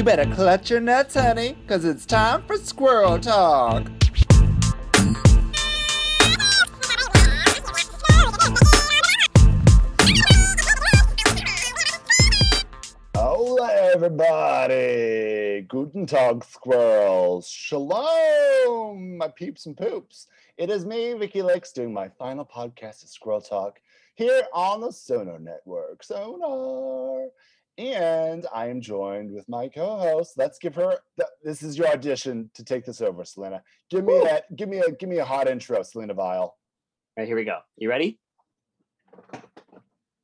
You better clutch your nuts, honey, because it's time for squirrel talk. Hola, everybody. Guten Tag, squirrels. Shalom, my peeps and poops. It is me, Vicky Licks, doing my final podcast of Squirrel Talk here on the Sonar Network. Sonar. And I am joined with my co-host. Let's give her. th- This is your audition to take this over, Selena. Give me Woo. that. Give me a. Give me a hot intro, Selena Vile. All right, here we go. You ready?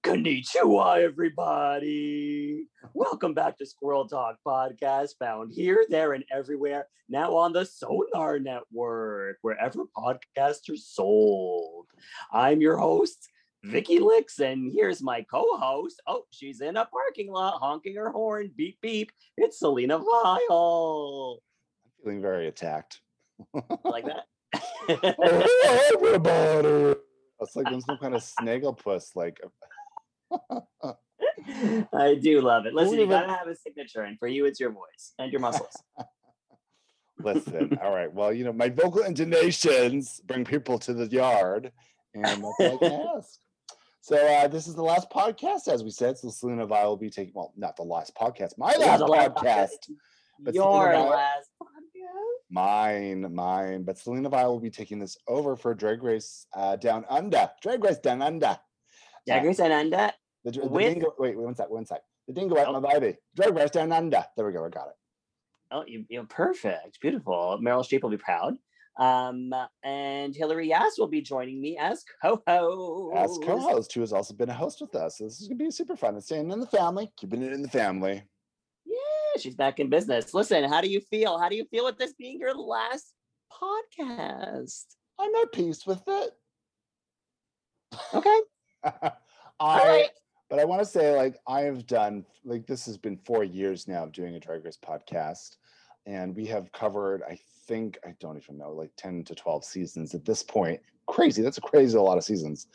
Konnichiwa, everybody. Welcome back to Squirrel Talk Podcast, found here, there, and everywhere. Now on the Sonar Network, wherever podcasts are sold. I'm your host, Vicky Licks, and here's my co-host. Oh, she's in a parking lot honking her horn. Beep beep. It's Selena Vile. I'm feeling very attacked. Like that. Everybody. It's like I'm some kind of snagglepuss. Like, uh, I do love it. Listen, you Wait a minute. gotta have a signature, and for you, it's your voice and your muscles. listen. all right. Well, you know, my vocal intonations bring people to the yard, and that's all I can ask. So uh, this is the last podcast, as we said. So Selena and I will be taking. Well, not the last podcast. My last last podcast. But Your last podcast. Mine, mine. But Selena Vi will be taking this over for Drag Race uh, Down Under. Drag Race Down Under. Jaggers and Unda. The, the With- dingo, wait, wait, one sec, one sec. The dingo at Oh. my baby. Drag Race Down Under. There we go. I got it. Oh, you, you're perfect. Beautiful. Meryl Streep will be proud. Um, and Hillary Yass will be joining me as co-host. As co-host, who has also been a host with us. So this is gonna be super fun. It's staying in the family, keeping it in the family. Yeah, she's back in business. Listen, how do you feel? How do you feel with this being your last podcast? I'm at peace with it. Okay. I All right. but I want to say, like, I have done like this has been four years now of doing a Drag Race podcast, and we have covered, I think, I don't even know, like 10 to 12 seasons at this point. Crazy. That's a crazy a lot of seasons.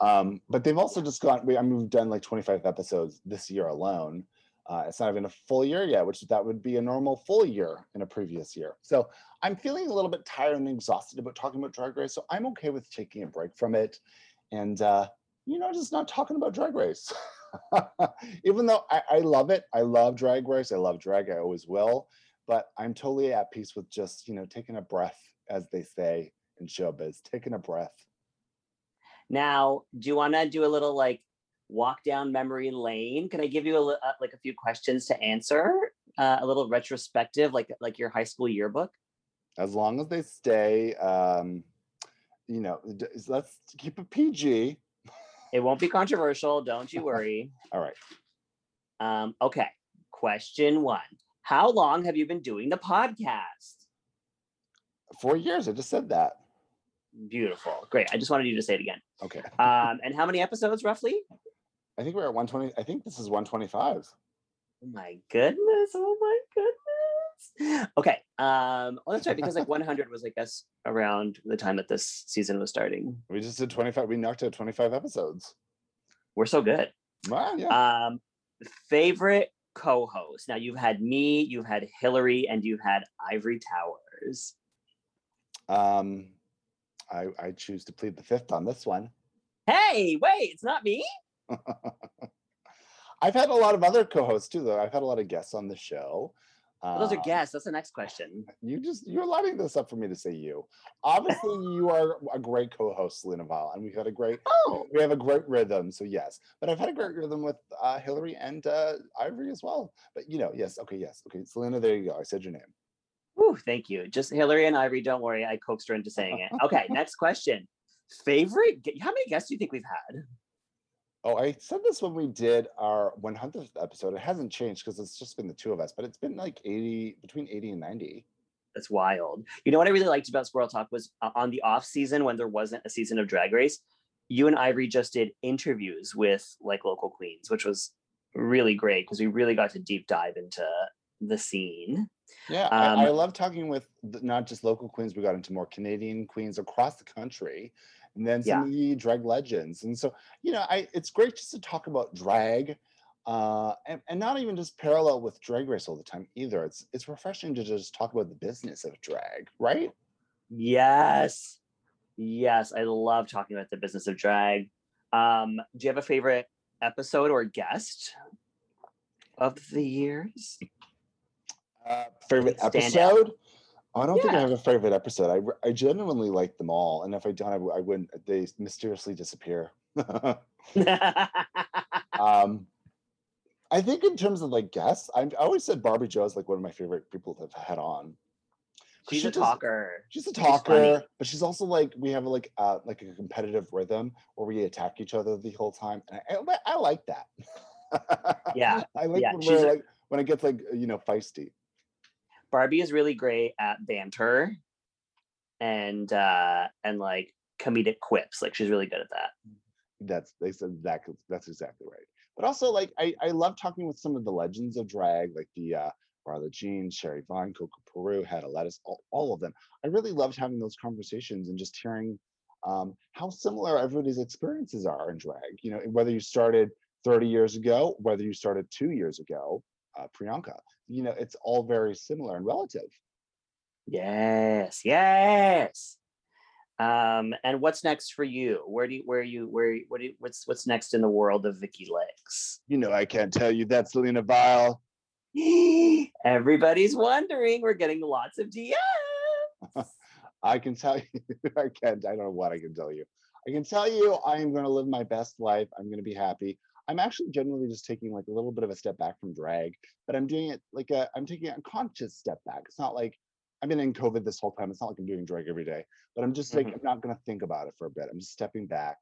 Um, but they've also just gone, I mean, we've done like 25 episodes this year alone. Uh, it's not even a full year yet, which that would be a normal full year in a previous year. So I'm feeling a little bit tired and exhausted about talking about Drag Race. So I'm okay with taking a break from it and uh, you know, just not talking about drag race. Even though I, I love it, I love drag race, I love drag, I always will, but I'm totally at peace with just, you know, taking a breath, as they say in showbiz, taking a breath. Now, do you want to do a little like walk down memory lane? Can I give you a, uh, like a few questions to answer? Uh, a little retrospective, like like your high school yearbook. As long as they stay, um, you know, let's keep it PG. It won't be controversial. Don't you worry. All right. Um, okay. Question one: How long have you been doing the podcast? Four years, I just said that. Beautiful, great. I just wanted you to say it again. Okay. Um, and how many episodes roughly? I think we're at 120. I think this is 125. Oh my goodness! Oh my goodness! Okay. Um, well, that's right because like 100 was, I guess, around the time that this season was starting. We just did 25. We knocked out 25 episodes. We're so good. Wow, yeah. Um, favorite co-host. Now you've had me, you've had Hillary, and you've had Ivory Towers. Um, I, I choose to plead the fifth on this one. Hey, wait, it's not me. I've had a lot of other co-hosts too, though. I've had a lot of guests on the show. Those are Um, guests. That's the next question. You just you're lining this up for me to say you. Obviously, you are a great co-host, Selena Val, and we've had a great Oh, we have a great rhythm. So yes, but I've had a great rhythm with uh, Hillary and uh, Ivory as well. But you know, yes, okay, yes, okay, Selena. There you go. I said your name. whew, thank you. Just Hillary and Ivory. Don't worry, I coaxed her into saying it. Okay, next question. Favorite? How many guests do you think we've had? Oh, I said this when we did our 100th episode. It hasn't changed because it's just been the two of us, but it's been like 80 between 80 and 90. That's wild. You know what I really liked about Squirrel Talk was uh, on the off season when there wasn't a season of Drag Race, you and Ivory just did interviews with like local queens, which was really great because we really got to deep dive into the scene. Yeah, I, I Um, love talking with not just local queens. We got into more Canadian queens across the country, and then some Yeah. of the drag legends. And so, you know, I it's great just to talk about drag uh, and, and not even just parallel with drag race all the time either. It's it's refreshing to just talk about the business of drag, right? Yes. Yes, I love talking about the business of drag. Um, do you have a favorite episode or guest of the years? Uh, favorite out. I don't think I have a favorite episode. I, I genuinely like them all, and if I don't, I wouldn't. They mysteriously disappear. um, I think in terms of like guests, I'm, I always said Barbie Joe is like one of my favorite people to have had on. She's she a just- talker. She's a She's talker, but she's also like we have like uh like a competitive rhythm where we attack each other the whole time, and I I, I like that. Yeah, I like yeah, when she's like when it gets like you know feisty. Barbie is really great at banter and uh and like comedic quips. Like she's really good at that. That's they said that that's exactly right. But also like I I love talking with some of the legends of drag, like the uh Marla Jean, Sherry Vine, Coco Peru, Hannah Lettuce, all, all of them. I really loved having those conversations and just hearing um, how similar everybody's experiences are in drag. You know, whether you started 30 years ago, whether you started two years ago, uh, Priyanka, you know, it's all very similar and relative. Yes, yes. Um, and what's next for you? Where do you, where are you, where, what do you, what's, what's next in the world of Vicky Licks? You know, I can't tell you that, Selena Vile. Everybody's wondering. We're getting lots of DMs. I can tell you, I can't, I don't know what I can tell you. I can tell you I am going to live my best life. I'm going to be happy. I'm actually generally just taking like a little bit of a step back from drag, but I'm doing it like a, I'm taking a conscious step back. It's not like I've been in COVID this whole time. It's not like I'm doing drag every day, but I'm just like, Mhm. I'm not going to think about it for a bit. I'm just stepping back.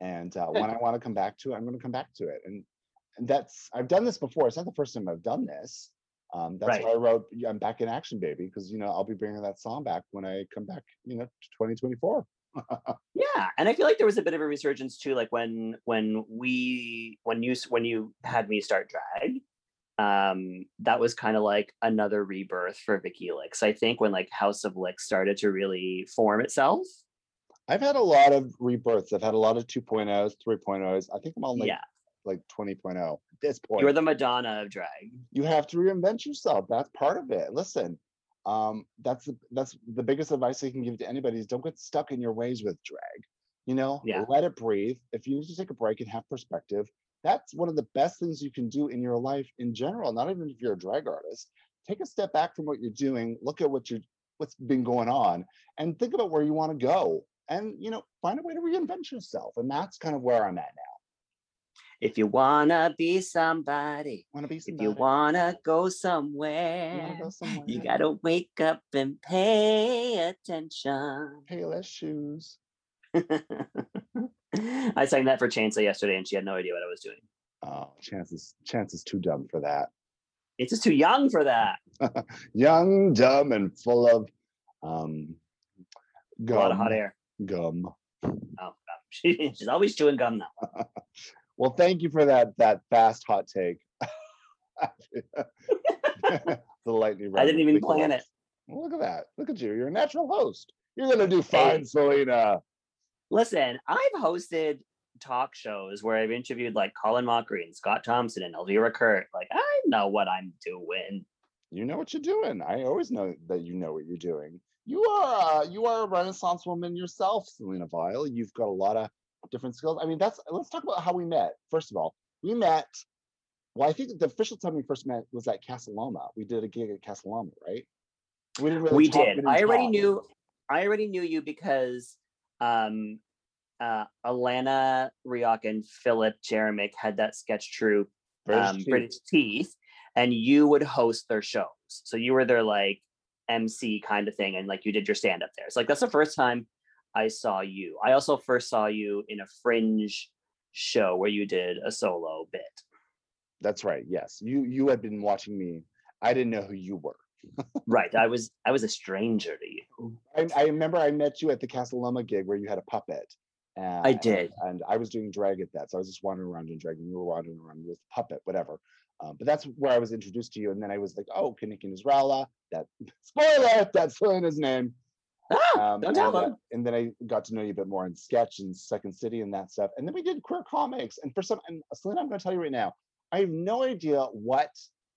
And uh, when I want to come back to it, I'm going to come back to it. And, and that's, I've done this before. It's not the first time I've done this. Um, that's Right. why I wrote "I'm Back in Action, Baby" because you know I'll be bringing that song back when I come back, you know, to 2024. Yeah, and I feel like there was a bit of a resurgence too, like when when we when you when you had me start drag, um, that was kind of like another rebirth for Vicky Licks. I think when like House of Licks started to really form itself. I've had a lot of rebirths. I've had a lot of 2.0s, 3.0s. I think I'm on like yeah, like 20.0 at this point. you're the Madonna of drag. you have to reinvent yourself. That's part of it. Listen, um, that's the, that's the biggest advice I can give to anybody is don't get stuck in your ways with drag. You know, Yeah. let it breathe. If you need to take a break and have perspective, that's one of the best things you can do in your life in general. Not even if you're a drag artist. Take a step back from what you're doing. Look at what you're what's been going on, and think about where you want to go. And you know, find a way to reinvent yourself. And that's kind of where I'm at now. If you wanna be somebody, Want to be if you wanna go You somewhere, wanna go somewhere? you gotta wake up and pay attention. Payless shoes. I sang that for Chainsaw yesterday, and she had no idea what I was doing. Oh, chances chances too dumb for that. It's just too young for that. young, dumb, and full of um, A lot of hot air. Gum. Oh, gum. She, she's always chewing gum now. Well, thank you for that that fast hot take. the lightning. I didn't even plan it. Well, look at that. Look at you. You're a natural host. You're gonna do fine, Hey. Selena. Listen, I've hosted talk shows where I've interviewed like Colin Mochrie and Scott Thompson and Elvira Kurt. Like, I know what I'm doing. You know what you're doing. I always know that you know what you're doing. You are uh, you are a Renaissance woman yourself, Selena Vile. You've got a lot of different skills. I mean, that's let's talk about how we met. First of all, we met. Well, I think the official time we first met was at Casa Loma. We did a gig at Casa Loma, right? We didn't really. we talk, did. didn't I already talk. knew. I already knew you because um, uh, Alana Rioch and Philip Jeremick had that sketch troupe British um, Teeth. British Teeth, and you would host their shows. So you were their like MC kind of thing, and like you did your stand up there. So like that's the first time I saw you. I also first saw you in a fringe show where you did a solo bit. That's right. Yes, you you had been watching me. I didn't know who you were. Right. I was I was a stranger to you. I, I remember I met you at the Casa Loma gig where you had a puppet. Uh, I did. and I was doing drag at that, so I was just wandering around doing drag, and you were wandering around with puppet, whatever. Um, but that's where I was introduced to you, and then I was like, "Oh, Kanik and Israela." That spoiler, that's Selena's name. Ah, Um, don't tell and, them. and then I got to know you a bit more in sketch and Second City and that stuff. And then we did queer comics. And for some, and Selena, I'm going to tell you right now, I have no idea what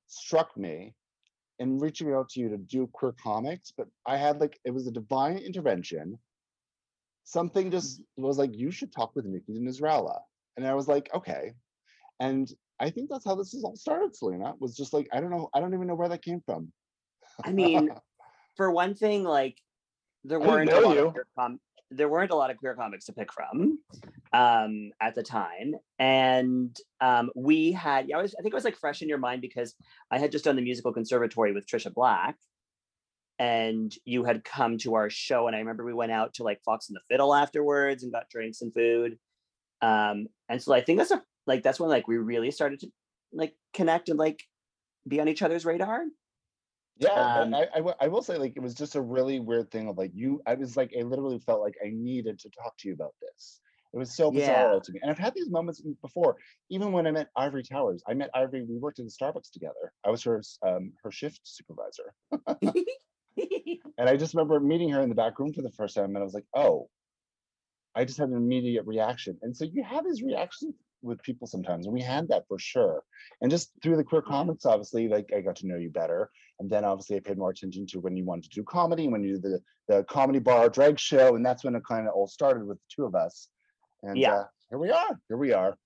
struck me in reaching out to you to do queer comics, but I had like it was a divine intervention. Something just was like, you should talk with Nikki Nisralla. And I was like, okay. And I think that's how this is all started, Selena. Was just like, I don't know, I don't even know where that came from. I mean, for one thing, like there weren't a lot you. of queer com- there weren't a lot of queer comics to pick from um, at the time, and um, we had. Yeah, I was. I think it was like fresh in your mind because I had just done the musical conservatory with Tricia Black, and you had come to our show, and I remember we went out to like Fox and the Fiddle afterwards and got drinks and food, um, and so I think that's a like that's when like we really started to like connect and like be on each other's radar. Yeah, Um, I, I, I will say like it was just a really weird thing of like you. I was like I literally felt like I needed to talk to you about this. It was so bizarre Yeah. to me, and I've had these moments before. Even when I met Ivory Towers, I met Ivory. We worked in Starbucks together. I was her um, her shift supervisor, and I just remember meeting her in the back room for the first time, and I was like, oh. I just had an immediate reaction, and so you have these reactions with people sometimes, and we had that for sure. And just through the queer comics, obviously, like I got to know you better, and then obviously I paid more attention to when you wanted to do comedy, when you did the the comedy bar drag show, and that's when it kind of all started with the two of us. And Yeah. uh, here we are. Here we are.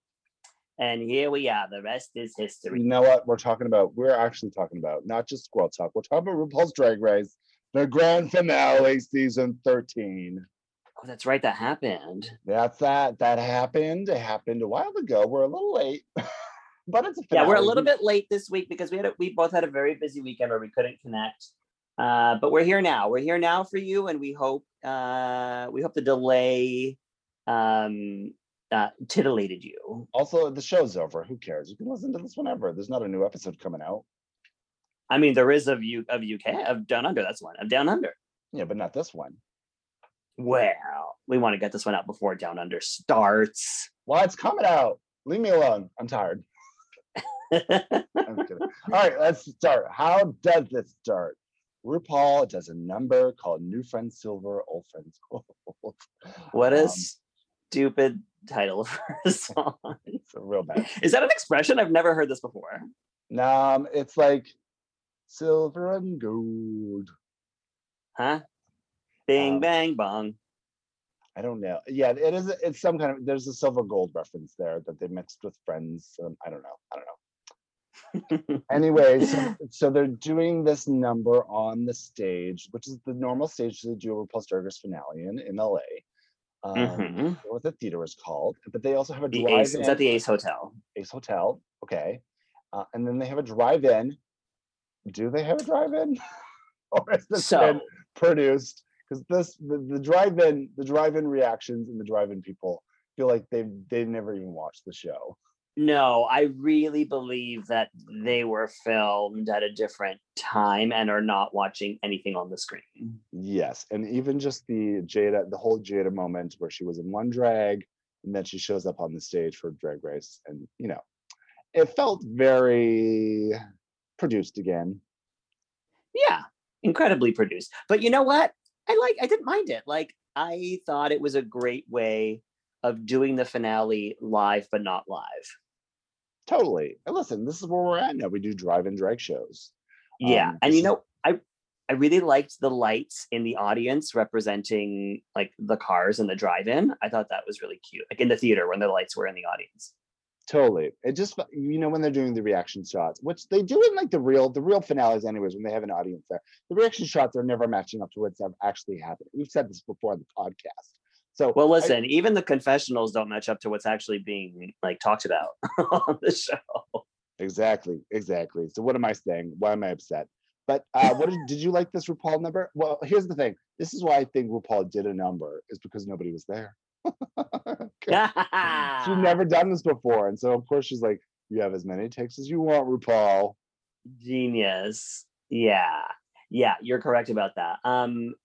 and here we are. The rest is history. You know what we're talking about? We're actually talking about not just Squirrel Talk. We're talking about RuPaul's Drag Race, the grand finale, season thirteen. Oh, that's right. That happened. That's that. That happened. It happened a while ago. We're a little late, but it's a Yeah, we're a little bit late this week because we had a, we both had a very busy weekend where we couldn't connect. Uh, but we're here now. We're here now for you, and we hope uh, we hope the delay um, uh, titillated you. Also, the show's over. Who cares? You can listen to this whenever. There's not a new episode coming out. I mean, there is of you of UK of Down Under. That's one of Down Under. Yeah, but not this one. Well, we want to get this one out before Down Under starts. Well, it's coming out. Leave me alone. I'm tired. I'm kidding. All right, let's start. How does this start? RuPaul does a number called New Friends Silver, Old Friends Gold. what a Um, stupid title for a song. It's a real bad. Is that an expression? I've never heard this before. Um, it's like silver and gold. Huh? Bing Um, bang bong. I don't know. Yeah, it is. It's some kind of. There's a silver gold reference there that they mixed with Friends. Um, I don't know. I don't know. Anyway, so, so they're doing this number on the stage, which is the normal stage to do a RuPaul's Drag Race finale in, in LA. Um, Mhm. What the theater is called, but they also have a The drive-in Ace. It's at the Ace Hotel. Ace Hotel. Okay, uh, and then they have a drive-in. Do they have a drive-in, or is this So been produced? Because this the, the drive-in the drive-in reactions and the drive-in people feel like they've they've never even watched the show. no, I really believe that they were filmed at a different time and are not watching anything on the screen. Yes, and even just the Jada, the whole Jada moment where she was in one drag and then she shows up on the stage for Drag Race, and you know, it felt very produced again. Yeah, incredibly produced. But you know what? I like. I didn't mind it. Like I thought it was a great way of doing the finale live, but not live. Totally. And listen, this is where we're at now. We do drive-in drag shows. Yeah, Um, and you know, I I really liked the lights in the audience representing like the cars in the drive-in. I thought that was really cute. Like in the theater when the lights were in the audience. Totally. It just you know when they're doing the reaction shots, which they do in like the real the real finales anyways when they have an audience there. The reaction shots are never matching up to what's actually happening. We've said this before on the podcast. So Well, I- listen, even the confessionals don't match up to what's actually being like talked about on the show. Exactly, exactly. So what am I saying? Why am I upset? But uh, what did, did you like this RuPaul number? Well, here's the thing. This is why I think RuPaul did a number is because nobody was there. She'd never done this before, and so of course she's like, "You have as many takes as you want, RuPaul." Genius. Yeah. Yeah, you're correct about that. Um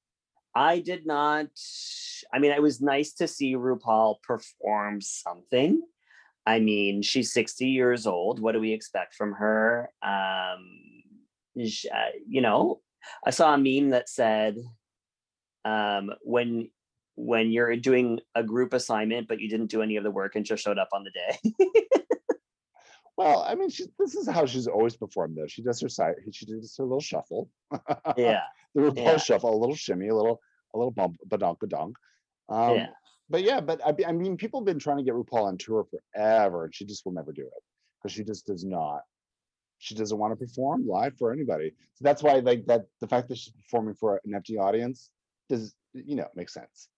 I did not I mean, it was nice to see RuPaul perform something. I mean, she's 60 years old. What do we expect from her? Um sh- uh, you know, I saw a meme that said um when when you're doing a group assignment but you didn't do any of the work and just showed up on the day. Well, I mean, she, this is how she's always performed, though. She does her side. She does her little shuffle. Yeah. the RuPaul Yeah. shuffle, a little shimmy, a little, a little bump, badonk, badonk. Um, yeah. But yeah, but I, I mean, people have been trying to get RuPaul on tour forever, and she just will never do it because she just does not. She doesn't want to perform live for anybody. So that's why, like that, the fact that she's performing for an empty audience does, you know, make sense.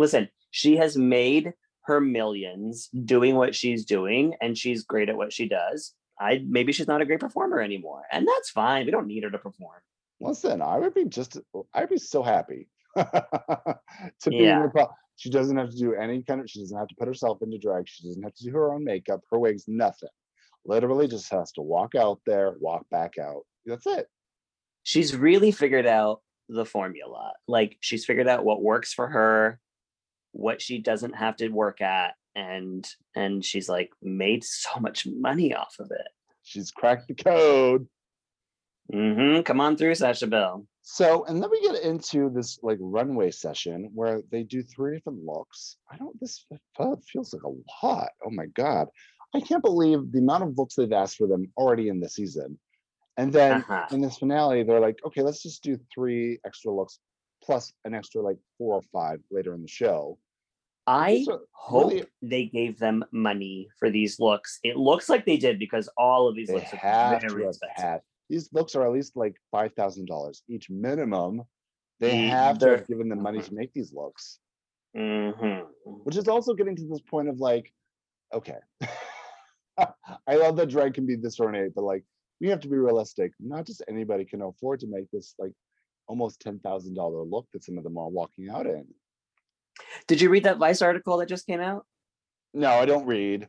Listen, she has made her millions doing what she's doing, and she's great at what she does. I maybe she's not a great performer anymore, and that's fine. We don't need her to perform. Listen, I would be just, I'd be so happy to be Yeah. She doesn't have to do any kind of, she doesn't have to put herself into drag. She doesn't have to do her own makeup, her wigs, nothing. Literally just has to walk out there, walk back out. That's it. She's really figured out the formula. Like she's figured out what works for her, what she doesn't have to work at, and and she's like made so much money off of it. She's cracked the code. hmm Come on through, Sasha Bell. So, and then we get into this like runway session where they do three different looks. I don't, this feels like a lot. Oh my God. I can't believe the amount of looks they've asked for them already in the season. And then Uh-huh. in this finale, they're like, okay, let's just do three extra looks plus an extra like four or five later in the show. I hope really- they gave them money for these looks. It looks like they did because all of these they looks are have to very have expensive. these looks are at least like five thousand dollars each minimum. They Mm, have to have given them money mhm. to make these looks. hmm which is also getting to this point of like, okay, I love that drag can be this ornate, but like we have to be realistic. Not just anybody can afford to make this like almost ten thousand dollar look that some of them are walking out in. Did you read that Vice article that just came out? No, I don't read.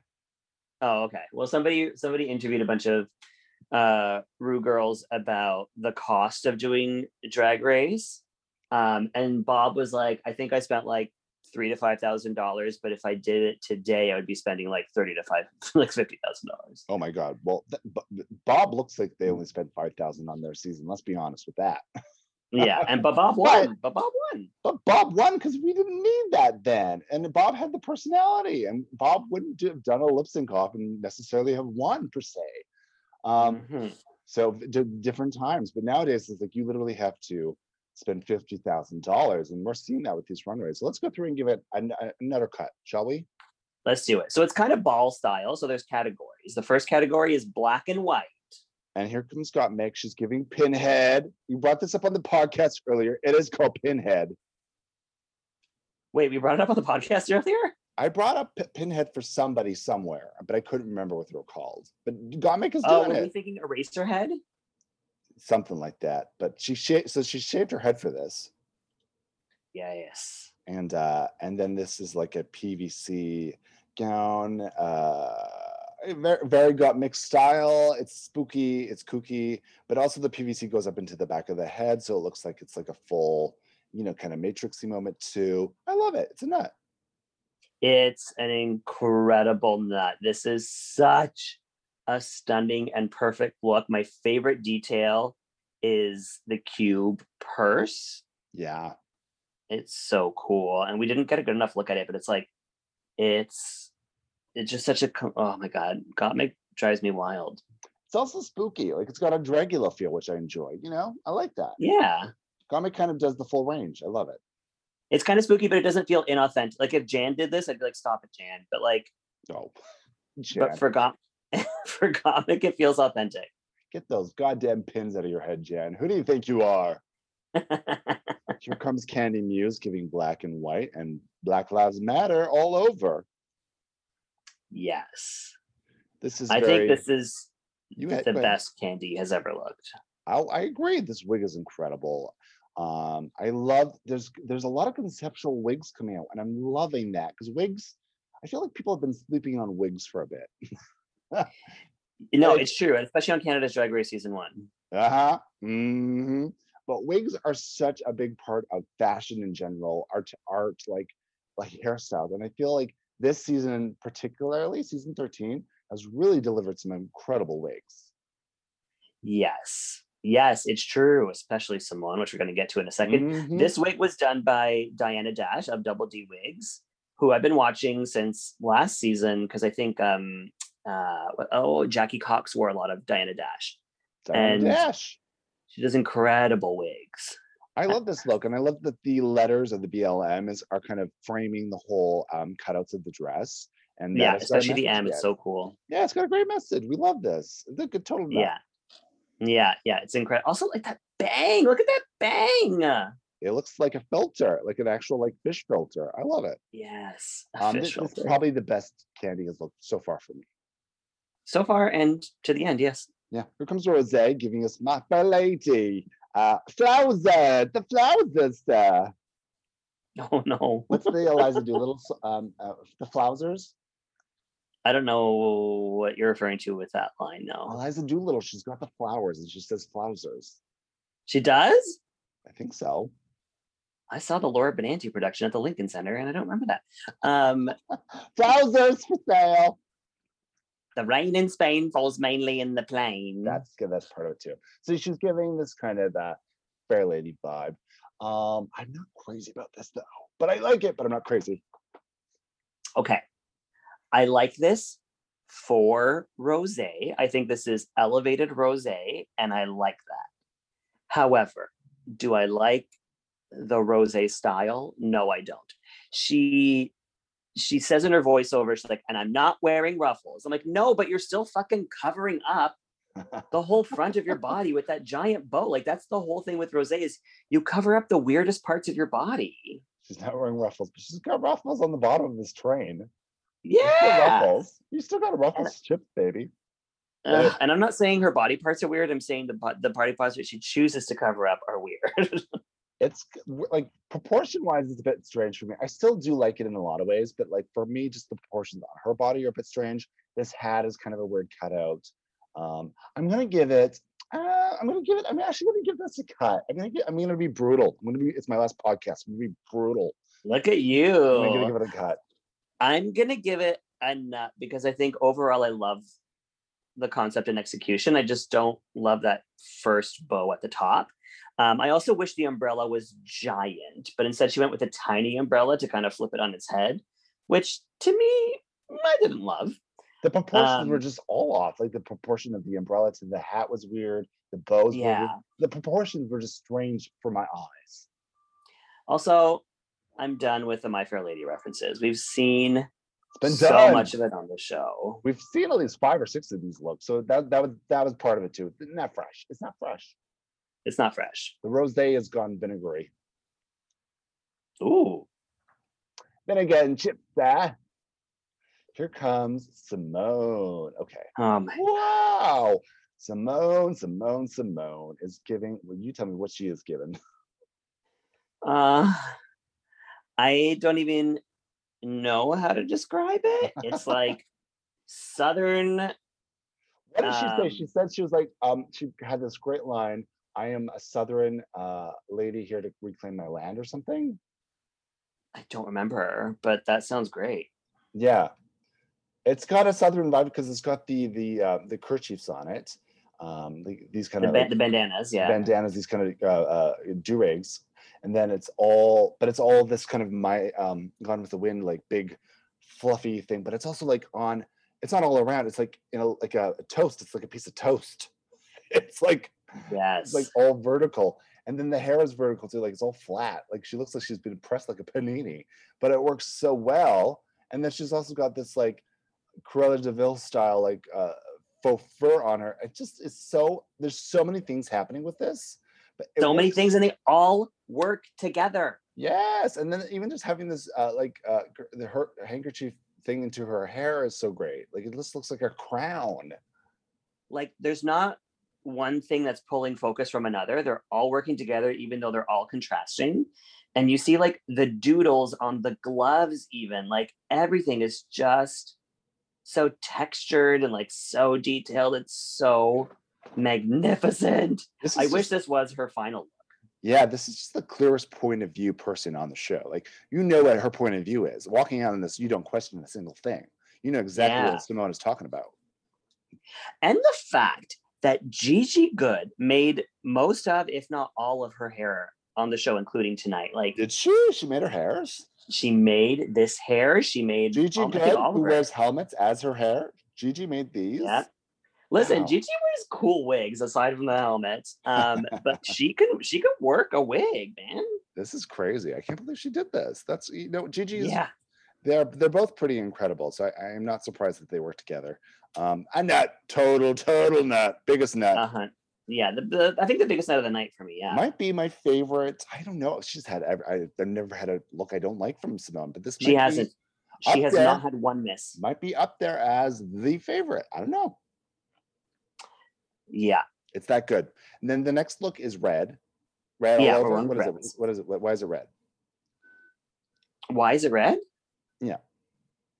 Oh, okay. Well, somebody somebody interviewed a bunch of uh Ru girls about the cost of doing drag race. Um, and Bob was like, I think I spent like three to five thousand dollars, but if I did it today, I would be spending like thirty to five like fifty thousand dollars. Oh my god. Well, th- Bob looks like they only spent five thousand on their season. Let's be honest with that. Yeah, and but Bob won. But Bob won. But Bob won because we didn't need that then, and Bob had the personality, and Bob wouldn't have done a lip sync off and necessarily have won per se. Um, Mhm. So d- different times, but nowadays it's like you literally have to spend fifty thousand dollars, and we're seeing that with these runways. So let's go through and give it an- another cut, shall we? Let's do it. So it's kind of ball style. So there's categories. The first category is black and white. And here comes Gottmik. She's giving Pinhead. You brought this up on the podcast earlier. It is called Pinhead. Wait, we brought it up on the podcast earlier. I brought up P- Pinhead for somebody somewhere, but I couldn't remember what they were called. But Gottmik is Oh, doing were we it, thinking Eraserhead? something like that. But she shaved, so she shaved her head for this. Yes. and uh and then this is like a pvc gown uh Eh, very, very Gottmik's style it's spooky it's kooky but also the pvc goes up into the back of the head so it looks like it's like a full you know kind of matrixy moment too i love it it's a nut It's an incredible nut. This is such a stunning and perfect look. My favorite detail is the cube purse. yeah It's so cool. And we didn't get a good enough look at it, but it's like, it's it's just such a oh my god, Gottmik drives me wild. it's also spooky like it's got a dragula feel which i enjoy you know i like that Yeah. Gottmik kind of does the full range i love it It's kind of spooky, but it doesn't feel inauthentic. Like if Jan did this, I'd be like, stop it, Jan. But like, no. oh but Jan, for Got for Gottmik, it feels authentic. get those goddamn pins out of your head jan who do you think you are Here comes Candy Muse giving black and white and Black Lives Matter all over. Yes. This is I very, think this is you had, the best Candy has ever looked. I, I agree. This wig is incredible. Um, I love there's there's a lot of conceptual wigs coming out, and I'm loving that because wigs. I feel like people have been sleeping on wigs for a bit. No, it's true, especially on Canada's Drag Race season one. Uh-huh. hmm But wigs are such a big part of fashion in general, art, art, like like hairstyles. And I feel like this season, particularly season 13, has really delivered some incredible wigs. Yes, yes, it's true, especially Simone, which we're going to get to in a 2nd Mhm. This wig was done by Diana Dash of Double D Wigs, who I've been watching since last season because I think um uh, oh, Jackie Cox wore a lot of Diana Dash. Diana And- Dash. She does incredible wigs. I love this look, and I love that the letters of the BLM is are kind of framing the whole um, cutouts of the dress. And yeah, it's got a especially the M. It's so cool. yeah, it's got a great message. We love this. It's a good total. nut. Yeah. Yeah, yeah, it's incredible. Also, like that bang. Look at that bang. it looks like a filter, like an actual like fish filter. I love it. Yes. Um, fish this, this is filter. probably the best Candy has looked so far for me. so far and to the end, yes. Yeah, here comes Rose giving us my lady. Uh, flowers, uh, the flowers, uh, Oh no. what's the Eliza Doolittle, um, uh, the Flowsers? I don't know what you're referring to with that line, no. Eliza Doolittle, she's got the flowers and she says Flowsers. She does? I think so. I saw the Laura Benanti production at the Lincoln Center and I don't remember that. Um, Flowsers for sale. The rain in Spain falls mainly in the plain. That's good. That's part of it too. So she's giving this kind of that fair lady vibe. Um, I'm not crazy about this though, but I like it, but I'm not crazy. okay. I like this for rose. I think this is elevated rose, and I like that. However, do I like the rose style? No, I don't. She she says in her voiceover, she's like, and I'm not wearing ruffles. I'm like, no, but you're still fucking covering up the whole front of your body with that giant bow. Like that's the whole thing with rose is you cover up the weirdest parts of your body. she's not wearing ruffles, but she's got ruffles on the bottom of this train. Yeah. ruffles. You still got a ruffles chip, baby. Uh, and I'm not saying her body parts are weird. I'm saying the the body parts that she chooses to cover up are weird. It's like proportion wise, it's a bit strange for me. I still do like it in a lot of ways, but like for me, just the proportions on her body are a bit strange. This hat is kind of a weird cutout. Um, I'm gonna give it. Uh, I'm gonna give it. I'm actually gonna give this a cut. I'm gonna. Get, I'm gonna be brutal. I'm gonna be. It's my last podcast. I'm gonna be brutal. Look at you. I'm gonna give it a cut. I'm gonna give it a nut because I think overall I love the concept and execution. I just don't love that first bow at the top. Um, I also wish the umbrella was giant, but instead she went with a tiny umbrella to kind of flip it on its head, which to me I didn't love. The proportions were Um, just all off. Like the proportion of the umbrella to the hat was weird. The bows were weird. Yeah. The proportions were just strange for my eyes. Also, I'm done with the My Fair Lady references. We've seen so done. much of it on the show. We've seen at least five or six of these looks, so that that was that was part of it too. Not fresh. It's not fresh. It's not fresh. The rose day has gone vinegary. Ooh, Then again, chip there. Here comes Simone. Okay. um, Wow. Simone, Simone, Simone is giving. Well, you tell me what she is giving. uh, I don't even know how to describe it. It's like southern. What did she say? Um, She said she was like, um, she had this great line. I am a southern uh lady here to reclaim my land or something. I don't remember, but that sounds great. Yeah. It's got a southern vibe because it's got the the uh, the kerchiefs on it. Um, the, these kind The, of ba- like the bandanas, yeah. bandanas, these kind of uh, uh, do-rags, and then it's all, but it's all this kind of my um, gone with the wind, like big, fluffy thing. But it's also like on, it's not all around. It's like you know, like a, a toast. It's like a piece of toast. It's like yes. it's like all vertical, and then the hair is vertical too. Like it's all flat. Like she looks like she's been pressed like a panini, but it works so well. And then she's also got this like Cruella de Vil style like uh, faux fur on her. It just is so. There's so many things happening with this. But so many things and they all work together. Yes, and then even just having this uh, like uh, the her handkerchief thing into her hair is so great. Like it just looks like a crown. Like there's not one thing that's pulling focus from another. They're all working together, even though they're all contrasting. And you see like the doodles on the gloves, even like everything is just so textured and like so detailed. It's so magnificent. I is wish this was her final look. Yeah, this is just the clearest point of view person on the show. Like you know what her point of view is. Walking out on this, you don't question a single thing. You know exactly Yeah. what Simone is talking about. And the fact that Gigi Goode made most of, if not all of her hair on the show, including tonight. Like Did she? She made her hairs. she made this hair. She made Gigi all, Goode, who wears helmets as her hair. Gigi made these. Yeah. Listen, Wow. Gigi wears cool wigs aside from the helmet. Um, but she can she can work a wig, man. This is crazy. I can't believe she did this. That's you know, Gigi's Yeah. They're they're both pretty incredible. So I, I am not surprised that they work together. Um, a nut, total, total nut, biggest nut. Uh-huh. Yeah, the, the I think the biggest night of the night for me, yeah. Might be my favorite. I don't know. She's had. ev- I, I've never had a look I don't like from Simone, but this she might hasn't she has there. not had one miss. Might be up there as the favorite. I don't know. Yeah. It's that good. And then the next look is red. Red Yeah, all over. What is it? What is it? Why is it red? Why is it red? Yeah.